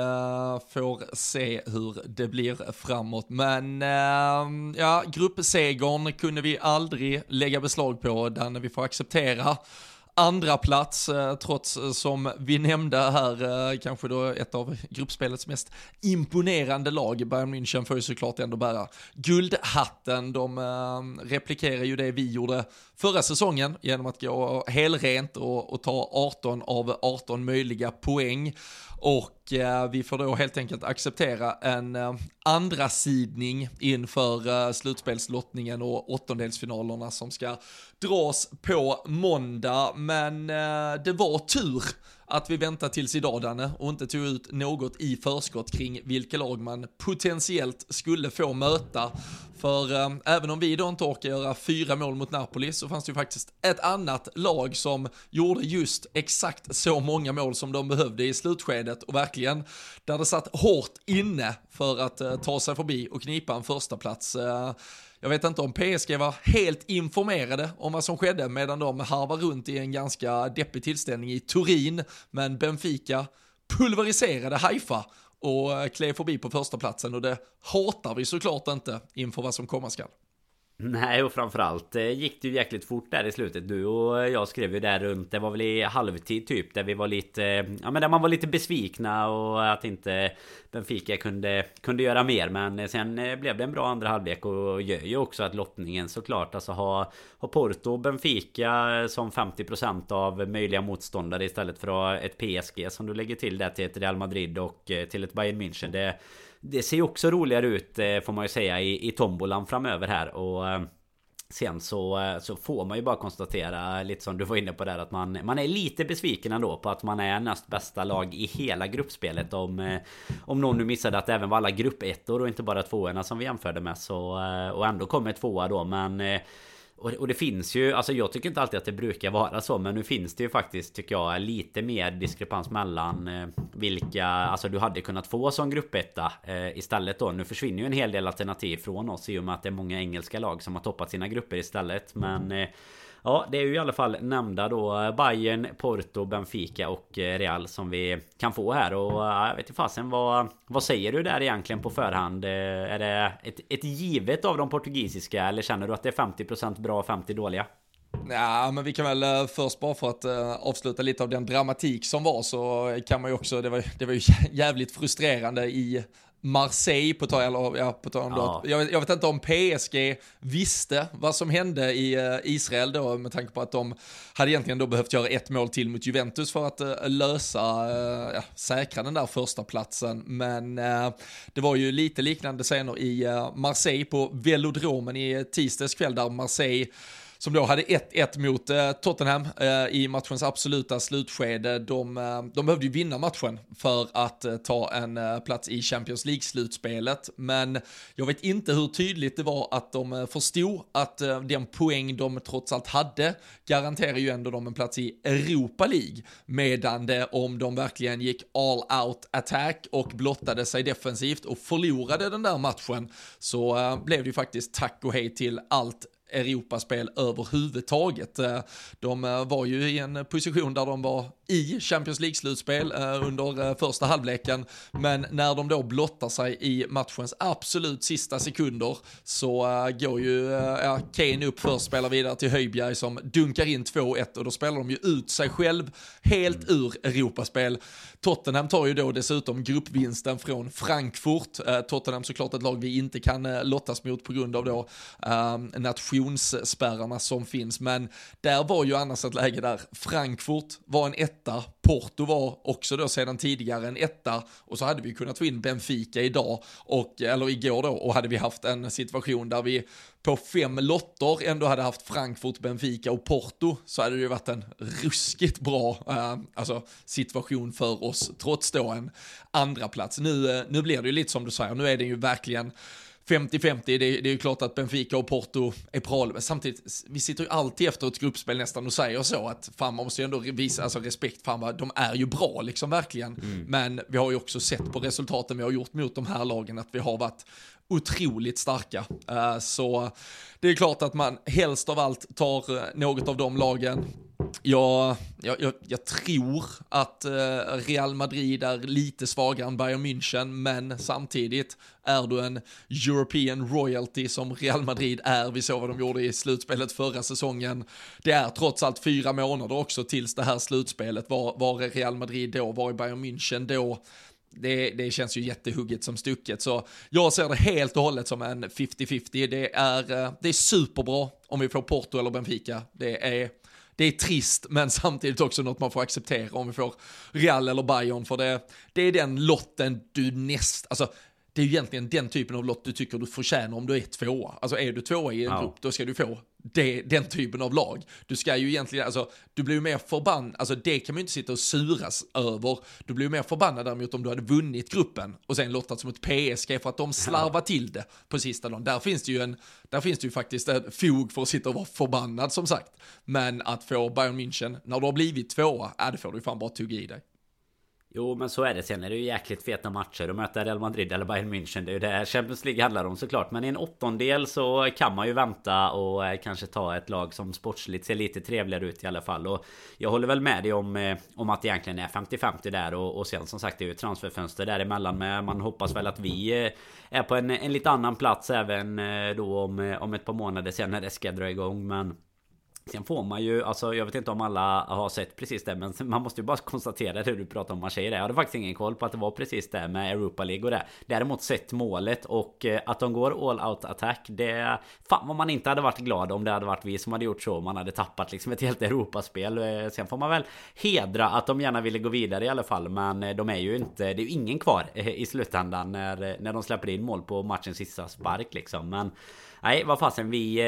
får se hur det blir framåt. Men ja, gruppsegern kunde vi aldrig lägga beslag på, den vi får acceptera andra plats eh, trots eh, som vi nämnde här, eh, kanske då ett av gruppspelets mest imponerande lag. Bayern München får ju såklart ändå bära guldhatten. De replikerar ju det vi gjorde förra säsongen genom att gå helrent och, och ta 18 av 18 möjliga poäng. Och eh, vi får då helt enkelt acceptera en eh, andra sidning inför eh, slutspelslottningen och åttondelsfinalerna som ska dras på måndag. Men eh, det var tur att vi väntade tills idag Danne och inte tog ut något i förskott kring vilka lag man potentiellt skulle få möta. För eh, även om vi då inte orkar göra fyra mål mot Napoli så fanns det ju faktiskt ett annat lag som gjorde just exakt så många mål som de behövde i slutskedet och verkligen där det satt hårt inne för att eh, ta sig förbi och knipa en första plats. Eh, jag vet inte om PSG var helt informerade om vad som skedde medan de harvar runt i en ganska deppig tillställning i Turin, men Benfica pulveriserade Haifa och klev förbi på första platsen och det hatar vi såklart inte inför vad som komma skall. Nej och framförallt eh, gick det ju jäkligt fort där i slutet. Du och jag skrev ju där runt Det var väl i halvtid typ Där vi var lite eh, Ja men där man var lite besvikna Och att inte Benfica kunde Kunde göra mer. Men eh, sen blev det en bra andra halvlek Och gör ju också att lottningen såklart Alltså ha Porto och Benfica Som 50% av möjliga motståndare Istället för att ha ett PSG Som du lägger till där till ett Real Madrid Och till ett Bayern München. Det det ser ju också roligare ut eh, får man ju säga i, i tombolan framöver här. Och eh, Sen så, eh, så får man ju bara konstatera lite som du var inne på där att man, man är lite besviken ändå på att man är näst bästa lag i hela gruppspelet. Om Om någon nu missade att det även var alla gruppettor och inte bara tvåorna som vi jämförde med så Och ändå kommer tvåa då. Men och, och, det finns ju, alltså jag tycker inte alltid att det brukar vara så Men nu finns det ju faktiskt, tycker jag, lite mer diskrepans mellan eh, Vilka, alltså du hade kunnat få som gruppetta eh, Istället då, nu försvinner ju en hel del alternativ från oss I och med att det är många engelska lag som har toppat sina grupper istället Men eh, Ja, det är ju i alla fall nämnda då eh, Bayern, Porto, Benfica och eh, Real som vi kan få här och eh, jag vet inte fasen vad Vad säger du där egentligen på förhand? Är det ett, ett givet av de portugisiska eller känner du att det är 50% bra och 50% dåliga? Ja, men vi kan väl först bara för att avsluta lite av den dramatik som var så kan man ju också, det var, det var ju jävligt frustrerande i Marseille, på tal, eller, ja, på tal om ja. jag, jag, vet inte om PSG visste vad som hände i uh, Israel då, med tanke på att de hade egentligen då behövt göra ett mål till mot Juventus för att uh, lösa, uh, ja, säkra den där första platsen. Men det var ju lite liknande scener i Marseille på velodromen i tisdags kväll där Marseille som då hade 1-1 mot eh, Tottenham eh, i matchens absoluta slutskede. De, eh, de behövde ju vinna matchen för att eh, ta en eh, plats i Champions League-slutspelet, men jag vet inte hur tydligt det var att de eh, förstod att eh, den poäng de trots allt hade garanterar ju ändå dem en plats i Europa League, medan det om de verkligen gick all out attack och blottade sig defensivt och förlorade den där matchen så eh, blev det ju faktiskt tack och hej till allt Europaspel överhuvudtaget. Eh, de eh, var ju i en position där de var i Champions League-slutspel eh, under första halvleken, men när de då blottar sig i matchens absolut sista sekunder så går ju ja, Kane upp först, spelar vidare till Höjbjerg som dunkar in 2-1 och då spelar de ju ut sig själv helt ur Europaspel. Tottenham tar ju då dessutom gruppvinsten från Frankfurt. Tottenham såklart ett lag vi inte kan lottas mot på grund av då nation nationsspärrarna som finns. Men där var ju annars ett läge där Frankfurt var en etta, Porto var också då sedan tidigare en etta och så hade vi kunnat få in Benfica idag, och, eller igår då, och hade vi haft en situation där vi på fem lotter ändå hade haft Frankfurt, Benfica och Porto så hade det ju varit en ruskigt bra eh, alltså, situation för oss, trots då en andra plats. Nu, eh, nu blir det ju lite som du säger, nu är det ju verkligen 50-50, det, det, är ju klart att Benfica och Porto är bra, men samtidigt, vi sitter ju alltid efter ett gruppspel nästan och säger så att fan man måste ju ändå visa alltså respekt, fan vad, de är ju bra liksom verkligen. Mm. Men vi har ju också sett på resultaten vi har gjort mot de här lagen att vi har varit otroligt starka. Uh, så det är klart att man helst av allt tar uh, något av de lagen. Jag, jag, jag, jag tror att eh, Real Madrid är lite svagare än Bayern München, men samtidigt är du en European royalty som Real Madrid är, vi såg vad de gjorde i slutspelet förra säsongen. Det är trots allt fyra månader också tills det här slutspelet. Var, var är Real Madrid då? Var är Bayern München då? Det, det, känns ju jättehugget som stucket. Så jag ser det helt och hållet som en 50-50. Det är, eh, det är superbra om vi får Porto eller Benfica. Det är, det är trist, men samtidigt också något man får acceptera om vi får Real eller Bayern. För det, det är den lotten du näst, alltså det är ju egentligen den typen av lott du tycker du förtjänar om du är tvåa. Alltså är du tvåa i en ja. grupp, då ska du få det, den typen av lag. Du ska ju egentligen, alltså, du blir ju mer förbannad, alltså det kan man ju inte sitta och suras över. Du blir ju mer förbannad däremot om du hade vunnit gruppen och sen lottat som ett PSG för att de slarvar till det på sista dagen. Där finns det ju en, där finns det ju faktiskt ett fog för att sitta och vara förbannad som sagt. Men att få Bayern München, när du har blivit tvåa, ja det får du fan bara tugga i dig. Jo men så är det. Sen är det ju jäkligt feta matcher att möta Real Madrid eller Bayern München. Det är ju det Champions League handlar om såklart. Men i en åttondel så kan man ju vänta och eh, kanske ta ett lag som sportsligt ser lite trevligare ut i alla fall. Och jag håller väl med dig om, eh, om att det egentligen är 50-50 där. Och, och sen som sagt det är ju transferfönster däremellan. Men man hoppas väl att vi eh, är på en, en lite annan plats även då om, om ett par månader sen när det ska dra igång. Men Sen får man ju, alltså jag vet inte om alla har sett precis det Men man måste ju bara konstatera hur du pratar om Marseille Jag hade faktiskt ingen koll på att det var precis det med Europa League och det. Däremot sett målet och eh, att de går all out attack Det... Fan vad man inte hade varit glad om det hade varit vi som hade gjort så. Man hade tappat liksom ett helt Europaspel. Eh, sen får man väl hedra att de gärna ville gå vidare i alla fall Men eh, de är ju inte, det är ju ingen kvar i slutändan när, när de släpper in mål på matchens sista spark liksom. Men Nej vad fasen vi,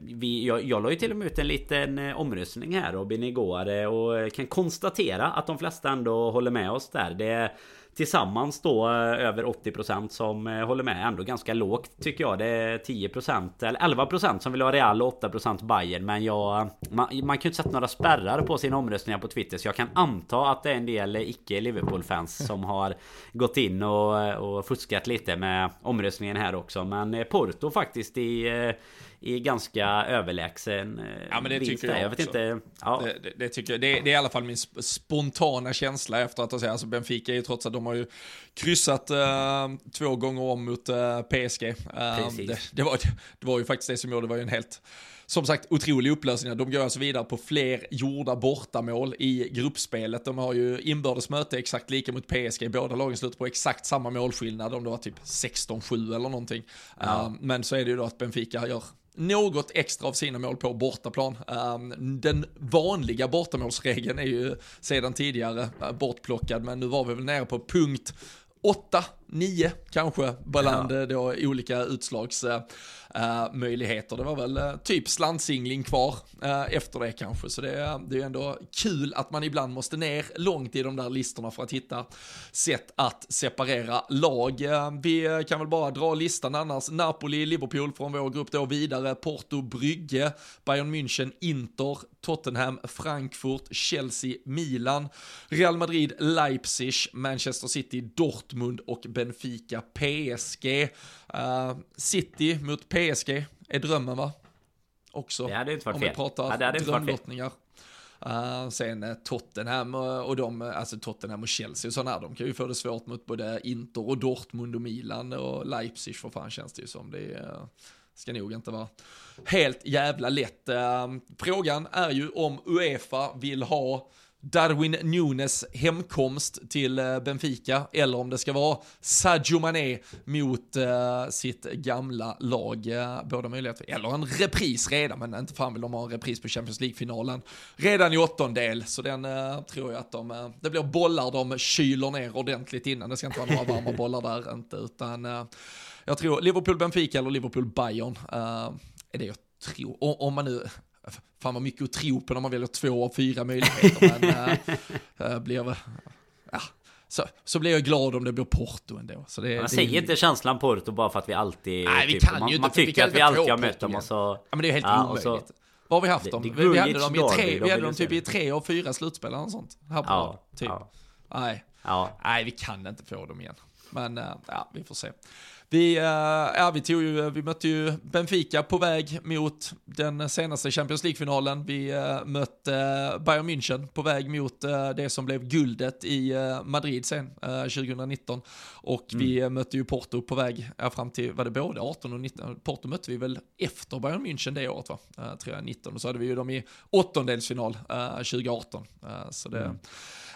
vi jag, jag la ju till och med ut en liten eh, omröstning här Robin igår eh, och kan konstatera att de flesta ändå håller med oss där. Det tillsammans då eh, över 80% som eh, håller med. Ändå ganska lågt tycker jag. Det är 10% eller 11% som vill ha Real och 8% Bayern. Men jag, man, man kan ju inte sätta några spärrar på sina omröstningar på Twitter. Så jag kan anta att det är en del icke Liverpool-fans som har gått in och, och fuskat lite med omröstningen här också. Men eh, Porto faktiskt i i ganska överlägsen eh, Ja men det tycker jag, jag vet inte, ja. det, det, det, tycker jag. Det, det, är i alla fall min spontana känsla efter att ha sett, alltså Benfica är ju trots att de har ju kryssat uh, två gånger om mot eh, PSG. Det, det, var, det var ju faktiskt det som gjorde, det var ju en helt som sagt otrolig upplösning. De går alltså vidare på fler gjorda bortamål i gruppspelet. De har ju inbördes möte exakt lika mot PSG. Båda lagen slutar på exakt samma målskillnad. Om det var typ 16-7 eller någonting. Ja. Uh, men så är det ju då att Benfica gör något extra av sina mål på bortaplan. Ehm, den vanliga bortamålsregeln är ju sedan tidigare eh, bortplockad, men nu var vi väl nere på punkt 8 nio kanske bland ja. då olika utslagsmöjligheter. Uh, det var väl uh, typ slantsingling kvar uh, efter det kanske, så det, det är ändå kul att man ibland måste ner långt i de där listorna för att hitta sätt att separera lag. vi kan väl bara dra listan annars. Napoli, Liverpool från vår grupp då vidare, Porto, Brygge, Bayern München, Inter, Tottenham, Frankfurt, Chelsea, Milan, Real Madrid, Leipzig, Manchester City, Dortmund och Benfica, PSG. Uh, City mot PSG är drömmen va? Också. Det hade inte varit Om fel. vi pratar ja, drömlottningar. Uh, sen uh, Tottenham och, de, alltså Tottenham och Chelsea och sådana de kan ju få det svårt mot både Inter och Dortmund och Milan och Leipzig för fan känns det ju som. Det uh, ska nog inte vara helt jävla lätt. frågan är ju om Uefa vill ha Darwin Nunes hemkomst till eh, Benfica eller om det ska vara Sadio Mané mot eh, sitt gamla lag. Eh, båda möjligheter, eller en repris redan, men inte fan vill de ha en repris på Champions League-finalen redan i åttondel, så den tror jag att de, det blir bollar de kyler ner ordentligt innan, det ska inte vara några varma bollar där inte, utan jag tror Liverpool-Benfica eller Liverpool-Bayern är det jag tror, om man nu, fan vad mycket att tro på när man väljer två av fyra möjligheter. men äh, blir, ja, så, så blir jag glad om det blir Porto ändå. Så det, man det, säger inte känslan Porto bara för att vi alltid... Nej, vi typ, kan man, ju inte, man tycker att vi alltid har mött dem och så... Ja, men det är helt ja, omöjligt. Så, Vad har vi haft dem? Det, det vi, hade dem i tre, vi hade dem typ i tre av fyra slutspel eller något sånt. Här på, ja, typ. Ja. Nej. Ja. Nej, vi kan inte få dem igen. Men äh, ja, vi får se. Vi, uh, ja, vi, tog ju, vi mötte ju Benfica på väg mot den senaste Champions League-finalen. Vi uh, mötte uh, Bayern München på väg mot det som blev guldet i Madrid sen, 2019. Och mm. vi mötte ju Porto på väg ja, fram till, var det både 18 och 19? Porto mötte vi väl efter Bayern München det året va? tror jag, 19. Och så hade vi ju dem i åttondelsfinal 2018. så det... Mm.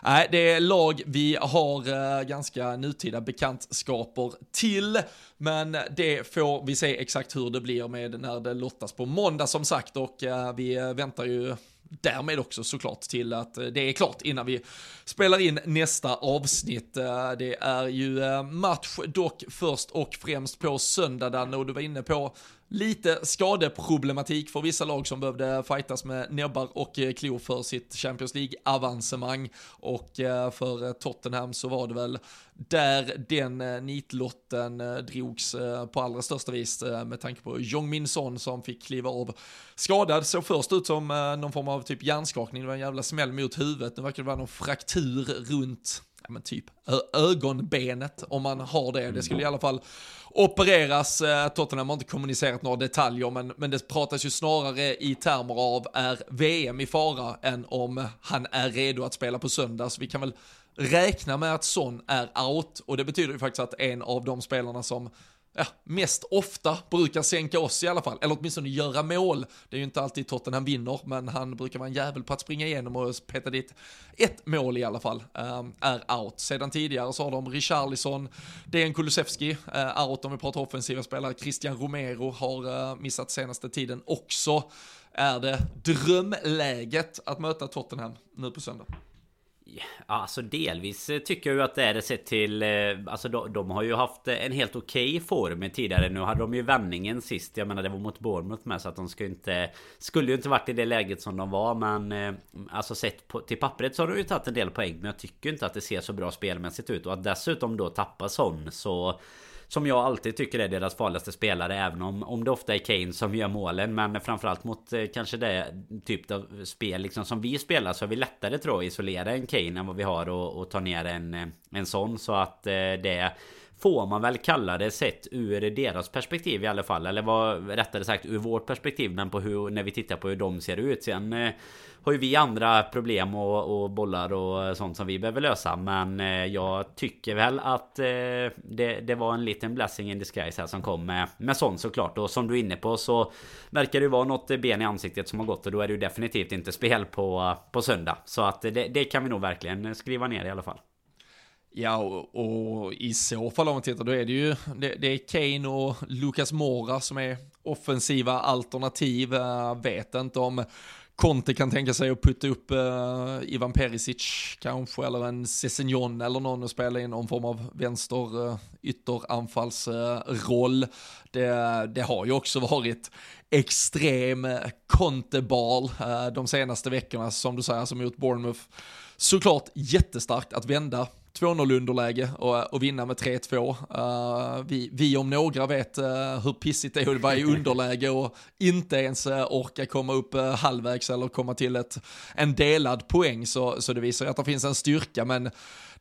Nej, det är lag vi har eh, ganska nutida bekantskaper till, men det får vi se exakt hur det blir med när det lottas på måndag som sagt. Och eh, vi väntar ju därmed också såklart till att eh, det är klart innan vi spelar in nästa avsnitt. Det är ju match dock först och främst på söndagen. Och du var inne på lite skadeproblematik för vissa lag som behövde fightas med näbbar och eh, klor för sitt Champions League-avancemang. Och eh, för eh, Tottenham så var det väl där den nitlotten drogs på allra största vis med tanke på Jong Min Son som fick kliva av skadad. Såg först ut som någon form av typ hjärnskakning, det var en jävla smäll mot huvudet. Nu verkar det vara någon fraktur runt ja, men typ ögonbenet om man har det. Det skulle i alla fall opereras. Eh, Tottenham har inte kommunicerat några detaljer, men, men det pratas ju snarare i termer av är VM i fara än om han är redo att spela på söndag. Så vi kan väl räkna med att Son är out och det betyder ju faktiskt att en av de spelarna som ja, mest ofta brukar sänka oss i alla fall, eller åtminstone göra mål. Det är ju inte alltid Tottenham vinner, men han brukar vara en jävel på att springa igenom och peta dit ett mål i alla fall, um, är out. Sedan tidigare så har de Richarlison, Dejan Kulusevski, uh, out om vi pratar offensiva spelare, Christian Romero har uh, missat senaste tiden också. Är det drömläget att möta Tottenham nu på söndag? Alltså delvis eh, tycker jag ju att det är det sett till... Eh, alltså de, de har ju haft eh, en helt okej okay form tidigare. Nu hade de ju vändningen sist. Jag menar det var mot Bournemouth med så att de ska inte... Skulle ju inte varit i det läget som de var men... Alltså sett på, till pappret så har de ju tagit en del poäng. Men jag tycker inte att det ser så bra spelmässigt ut. Och att dessutom då tappa sån så... Som jag alltid tycker är deras farligaste spelare Även om, om det ofta är Kane som gör målen. Men framförallt mot eh, kanske det typ av spel liksom som vi spelar Så är vi lättare tror jag att isolera en Kane än vad vi har och, och ta ner en, eh, en sån. Så att eh, det Får man väl kalla det sett ur deras perspektiv i alla fall. Eller vad rättare sagt ur vårt perspektiv Men på hur när vi tittar på hur de ser ut. Sen eh, har ju vi andra problem och, och, bollar och sånt som vi behöver lösa. Men eh, jag tycker väl att eh, det, det, var en liten blessing in disguise här som kom med, med sånt såklart. Och som du är inne på så Verkar det ju vara något ben i ansiktet som har gått. Och då är det ju definitivt inte spel på, på söndag. Så att eh, det, det kan vi nog verkligen skriva ner i alla fall. Ja, och, och, i så fall om man tittar, då är det ju, det, det är Kane och Lucas Mora som är offensiva alternativ. Jag vet inte om Conte kan tänka sig att putta upp uh, Ivan Perisic kanske, eller en Cessignon eller någon och spela in någon form av vänster uh, ytteranfallsroll. Uh, det, det har ju också varit extrem Conte-bal de senaste veckorna, som du säger, som mot Bournemouth. Såklart jättestarkt att vända 2-0 underläge och, eh, och vinna med 3-2. Uh, eh, vi, vi om några vet uh, hur pissigt det är att vara i underläge och inte ens uh, orka komma upp uh, halvvägs eller komma till ett, en delad poäng. Så, så det visar att det finns en styrka, men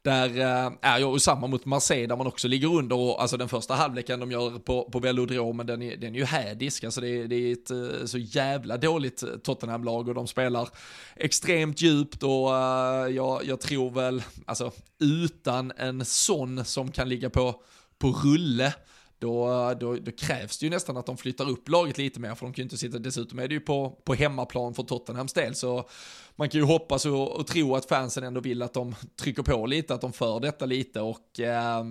där eh, är jag samma mot Marseille där man också ligger under och alltså den första halvleken de gör på, på Velodromen den är, den är ju hädisk. Alltså det, det är ett eh, så jävla dåligt eh, Tottenham-lag och de spelar extremt djupt och jag, jag tror väl, alltså utan en sån som kan ligga på, på rulle då, då, då, krävs det ju nästan att de flyttar upp laget lite mer, för de kan ju inte sitta, dessutom är det ju på, på hemmaplan för Tottenhams del, så man kan ju hoppas och, och tro att fansen ändå vill att de trycker på lite, att de för detta lite och eh,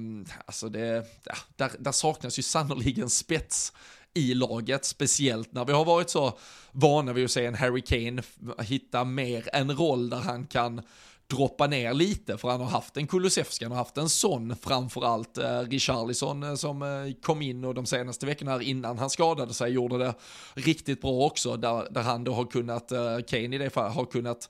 alltså det, ja, där, där saknas ju sannoliken spets i laget, speciellt när vi har varit så vana vid att se en Harry Kane hitta mer en roll där han kan droppa ner lite, för han har haft en Kulusevski, han har haft en sån framförallt, eh, Richarlison eh, som eh, kom in och de senaste veckorna här innan han skadade sig gjorde det riktigt bra också, där, där han då har kunnat, eh, Kane i det fallet, har kunnat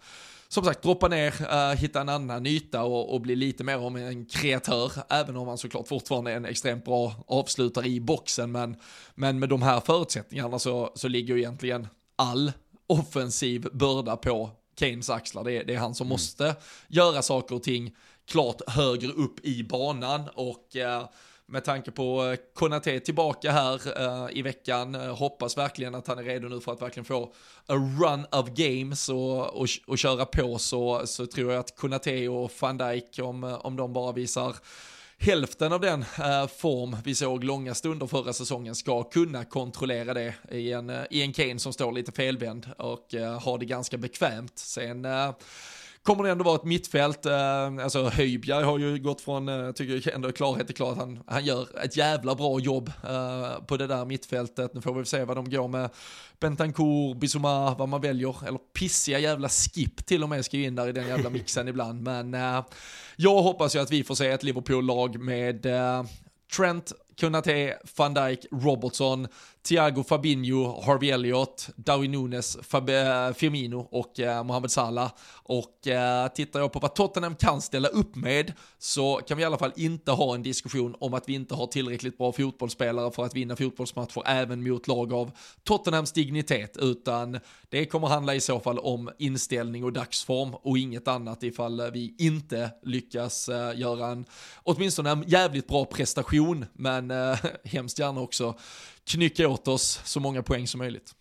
som sagt droppa ner, uh, hitta en annan yta och, och, bli lite mer om en kreatör, även om han såklart fortfarande är en extremt bra avslutare i boxen, men, men med de här förutsättningarna så, så ligger ju egentligen all offensiv börda på Kanes axlar. Det är, det är han som mm. måste göra saker och ting klart högre upp i banan och eh, med tanke på eh, Konate tillbaka här uh, i veckan, uh, hoppas verkligen att han är redo nu för att verkligen få a run of games och, och, och köra på så, så tror jag att Konate och van Dijk, om, om de bara visar hälften av den eh, form vi såg långa stunder förra säsongen ska kunna kontrollera det i en, eh, i en Kane som står lite felvänd och eh, har det ganska bekvämt. Sen kommer det ändå vara ett mittfält. Eh, alltså Höjbjerg har ju gått från, eh, tycker jag ändå klarhet till klart, han, han gör ett jävla bra jobb eh, på det där mittfältet. Nu får vi se vad de går med Bentancourt, Bissouma, vad man väljer, eller pissiga jävla skip till och med ska ju in där i den jävla mixen ibland. Men jag hoppas ju att vi får se ett Liverpool-lag med Trent, Kunate, van Dijk, Robertson, Thiago Fabinho, Harvey Elliott, Darwin Nunes, Fab eh, Firmino och eh, Mohamed Salah. Och eh, tittar jag på vad Tottenham kan ställa upp med så kan vi i alla fall inte ha en diskussion om att vi inte har tillräckligt bra fotbollsspelare för att vinna fotbollsmatcher även mot lag av Tottenhams dignitet, utan det kommer handla i så fall om inställning och dagsform och inget annat ifall vi inte lyckas eh, göra en, åtminstone en jävligt bra prestation, men eh, hemskt gärna också knycka åt oss så många poäng som möjligt.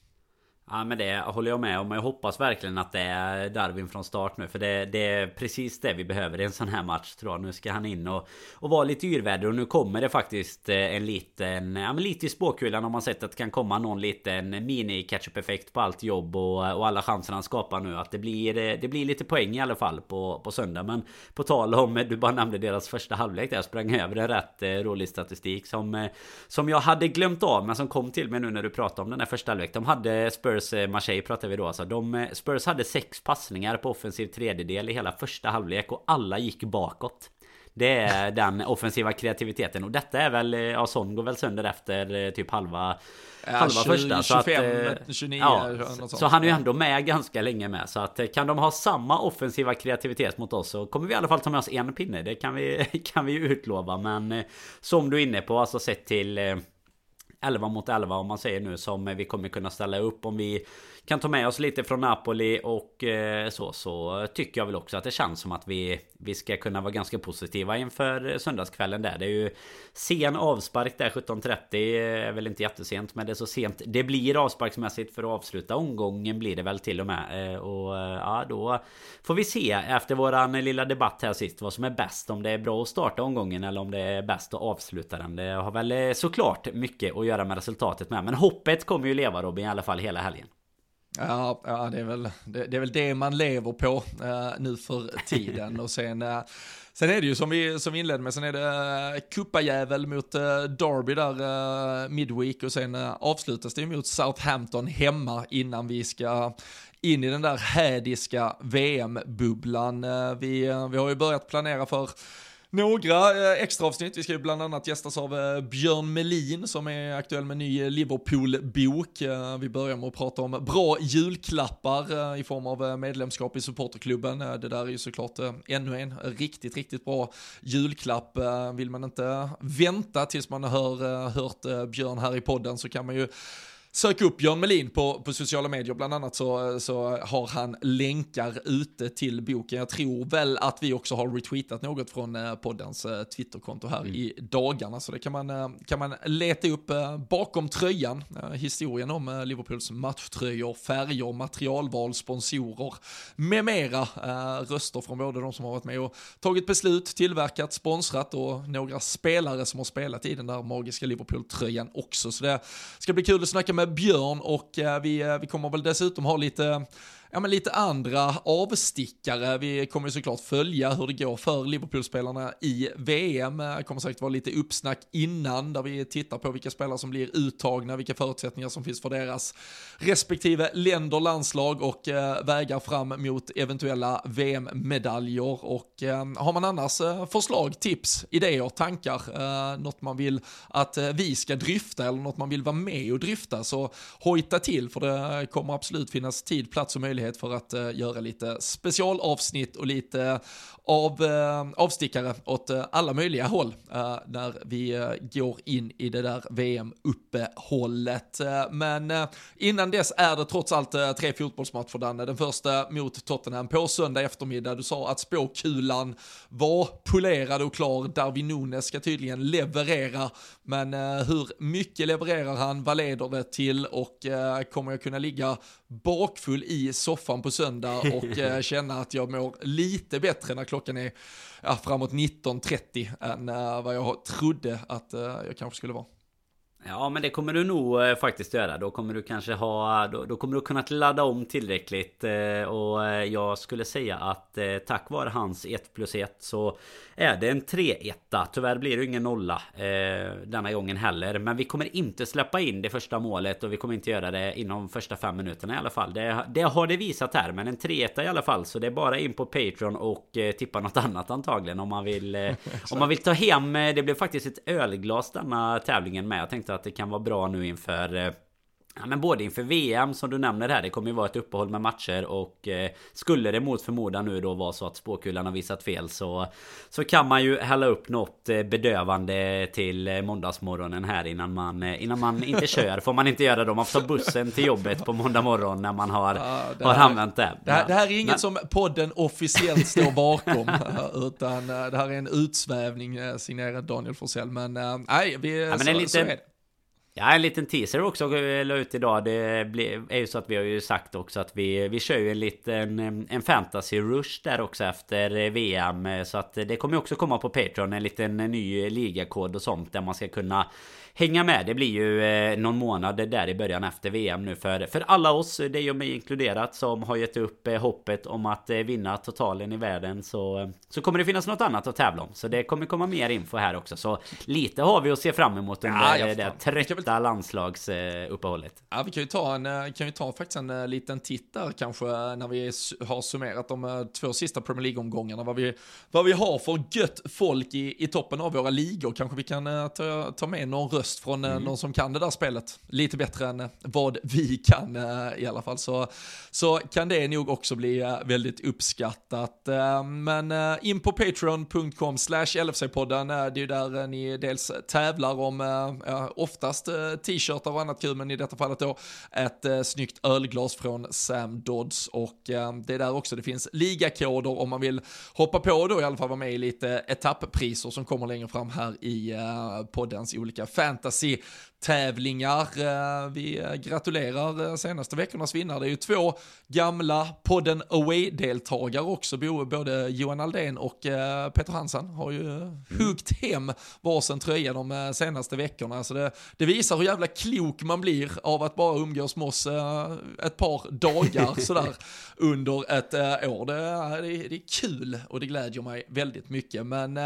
Ja men det håller jag med om. Jag hoppas verkligen att det är Darwin från start nu. För det, det, är precis det vi behöver i en sån här match tror jag. Nu ska han in och, och vara lite yrväder. Och nu kommer det faktiskt eh, en liten... Ja men lite i spåkulan har man sett att det kan komma någon liten mini catch-up effekt på allt jobb och, och alla chanser han skapar nu. Att det blir, eh, det blir lite poäng i alla fall på, på söndag. Men på tal om, eh, du bara nämnde deras första halvlek där. Jag sprang över en rätt rolig statistik som, som jag hade glömt av. Men som kom till mig nu när du pratade om den här första halvlek. De hade Spurs Spurs eh, Marseille pratar vi då alltså. De, eh, Spurs hade sex passningar på offensiv tredjedel i hela första halvlek och alla gick bakåt. Det är den offensiva kreativiteten och detta är väl, eh, ja sån går väl sönder efter typ halva ja, halva 20, första. Så 25, att, 29 ja, Så han är ju ändå med ganska länge med. Så att kan de ha samma offensiva kreativitet mot oss så kommer vi i alla fall ta med oss en pinne. Det kan vi, kan vi ju utlova. Men som du är inne på, alltså sett till 11 mot 11 om man säger nu som vi kommer kunna ställa upp om vi kan ta med oss lite från Napoli och eh, så så tycker jag väl också att det känns som att vi vi ska kunna vara ganska positiva inför söndagskvällen där. Det är ju sen avspark där 17.30 är eh, väl inte jättesent men det är så sent det blir avsparksmässigt för att avsluta omgången blir det väl till och med. Eh, och ja då får vi se efter våran lilla debatt här sist vad som är bäst. Om det är bra att starta omgången eller om det är bäst att avsluta den. Det har väl såklart mycket att göra med resultatet med. Men hoppet kommer ju leva Robin i alla fall hela helgen. Ja, ja det, är väl, det, det, är väl det man lever på uh, nu för tiden. Och sen, uh, sen är det ju som vi, som vi inledde med, sen är det uh, kuppajävel mot uh, Derby där uh, midweek och sen uh, avslutas det mot Southampton hemma innan vi ska in i den där hädiska VM-bubblan. Vi, vi har ju börjat planera för några eh, extra avsnitt. Vi ska ju bland annat gästas av eh, Björn Melin som är aktuell med en ny eh, Liverpool-bok. Vi börjar med att prata om bra julklappar i form av medlemskap i supporterklubben. Det där är ju såklart ännu en riktigt, riktigt bra julklapp. Vill man inte vänta tills man har hört Björn här i podden så kan man ju Sök upp Björn Melin på, på sociala medier, bland annat så, så har han länkar ute till boken. Jag tror väl att vi också har retweetat något från eh, poddens eh, Twitterkonto här mm. i dagarna, så det kan man, eh, kan man leta upp bakom tröjan. Historien om Liverpools matchtröjor, färger, materialval, sponsorer med mera. Röster från både de som har varit med och tagit beslut, tillverkat, sponsrat och några spelare som har spelat i den där magiska Liverpool-tröjan också. Så det ska bli kul att snacka med Björn och eh, vi, eh, vi kommer väl dessutom ha lite ja, men lite andra avstickare. Vi kommer såklart följa hur det går för Liverpool-spelarna i VM. Det kommer säkert vara lite uppsnack innan där vi tittar på vilka spelare som blir uttagna, vilka förutsättningar som finns för deras respektive länder, landslag och eh, vägar fram mot eventuella VM-medaljer. Och eh, har man annars eh, förslag, tips, idéer, tankar, eh, något man vill att eh, vi ska dryfta eller något man vill vara med och dryfta så hojta till för det kommer absolut finnas tid, plats och möjlighet möjlighet för att eh, göra lite specialavsnitt och lite av, eh, avstickare åt eh, alla möjliga håll när vi går in i det där VM-uppehållet. men innan dess är det trots allt tre fotbollsmatcher, Danne. Den första mot Tottenham på söndag eftermiddag. Du sa att spåkulan var polerad och klar. Darwin Nunes ska tydligen leverera, men hur mycket levererar han? Vad leder det till? Och kommer jag kunna ligga bakfull i soffan på söndag och eh, känna att jag mår lite bättre när klockan är ja, framåt 19.30 än eh, vad jag trodde att eh, jag kanske skulle vara. Ja men det kommer du nog eh, faktiskt göra. Då kommer du kanske ha... Då, då kommer du kunna ladda om tillräckligt. Eh, och eh, jag skulle säga att eh, tack vare hans 1 plus 1 så är det en 3-1. Tyvärr blir det ingen nolla eh, denna gången heller. Men vi kommer inte släppa in det första målet och vi kommer inte göra det inom första fem minuterna i alla fall. Det, det har det visat här. Men en 3-1 i alla fall. Så det är bara in på Patreon och eh, tippa något annat antagligen om man vill... Om man vill ta hem... Det blev faktiskt ett ölglas denna tävlingen med. Jag tänkte att det kan vara bra nu inför eh, Ja, men både inför VM som du nämner här, det kommer ju vara ett uppehåll med matcher och eh, skulle det mot förmodan nu då vara så att spåkulan har visat fel så så kan man ju hälla upp något eh, bedövande till eh, måndagsmorgonen här innan man innan man inte kör. Får man inte göra då, man får ta bussen till jobbet på måndag morgon när man har, ja, det har använt det. Det här, det här är inget men, som podden officiellt står bakom utan det här är en utsvävning signerad Daniel Forsell men nej, vi, ja, men så, en liten, så är det. Ja, en liten teaser också eh, la ut idag. Det är ju så att vi har ju sagt också att vi, vi kör ju en liten eh, en fantasy rush där också efter eh, VM. Så att det kommer också komma på Patreon en liten ny ligakod och sånt där man ska kunna hänga med. Det blir ju eh, någon månad där i början efter VM nu för, för alla oss, det är ju mig inkluderat, som har gett upp eh, hoppet om att eh, vinna totalen i världen så, så kommer det finnas något annat att tävla om. Så det kommer komma mer info här också. Så lite har vi att se fram emot under ja, det trötta väl... landslagsuppehållet. Ja, vi kan ju ta en, kan ju ta faktiskt en liten titt där kanske när vi har summerat de två sista Premier League-omgångarna. Vad vi, vad vi har för gött folk i, i toppen av våra ligor. Kanske vi kan ta, ta med någon röst röst från eh, mm. någon som kan det där spelet. Lite bättre än eh, vad vi kan eh, i alla fall. Så, så kan det nog också bli väldigt uppskattat. Men in på patreon.com slash LFC-podden, det är ju där ni dels tävlar om oftast t-shirtar och annat kul, men i detta fallet då ett snyggt ölglas från Sam Dodds och det är där också det finns ligakoder om man vill hoppa på då i alla fall vara med i lite etapppriser som kommer längre fram här i poddens olika fan fantasy tävlingar. Vi gratulerar senaste veckornas vinnare. Det är ju två gamla podden Away-deltagare också. Både Johan Aldén och Peter Hansen har ju mm. huggt hem varsin tröja de senaste veckorna. Så det, det, visar hur jävla klok man blir av att bara umgås med oss ett par dagar sådär under ett år. Det, det, det är kul och det glädjer mig väldigt mycket. Men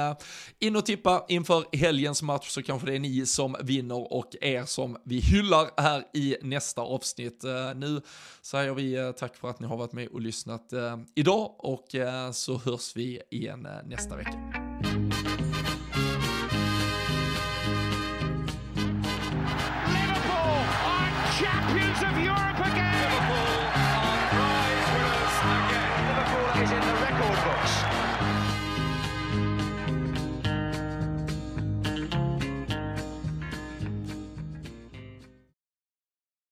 in och tippa inför helgens match så kanske det är ni som vinner och er som vi hyllar här i nästa avsnitt. Eh, nu säger vi eh, tack för att ni har varit med och lyssnat eh, idag och så hörs vi igen nästa vecka.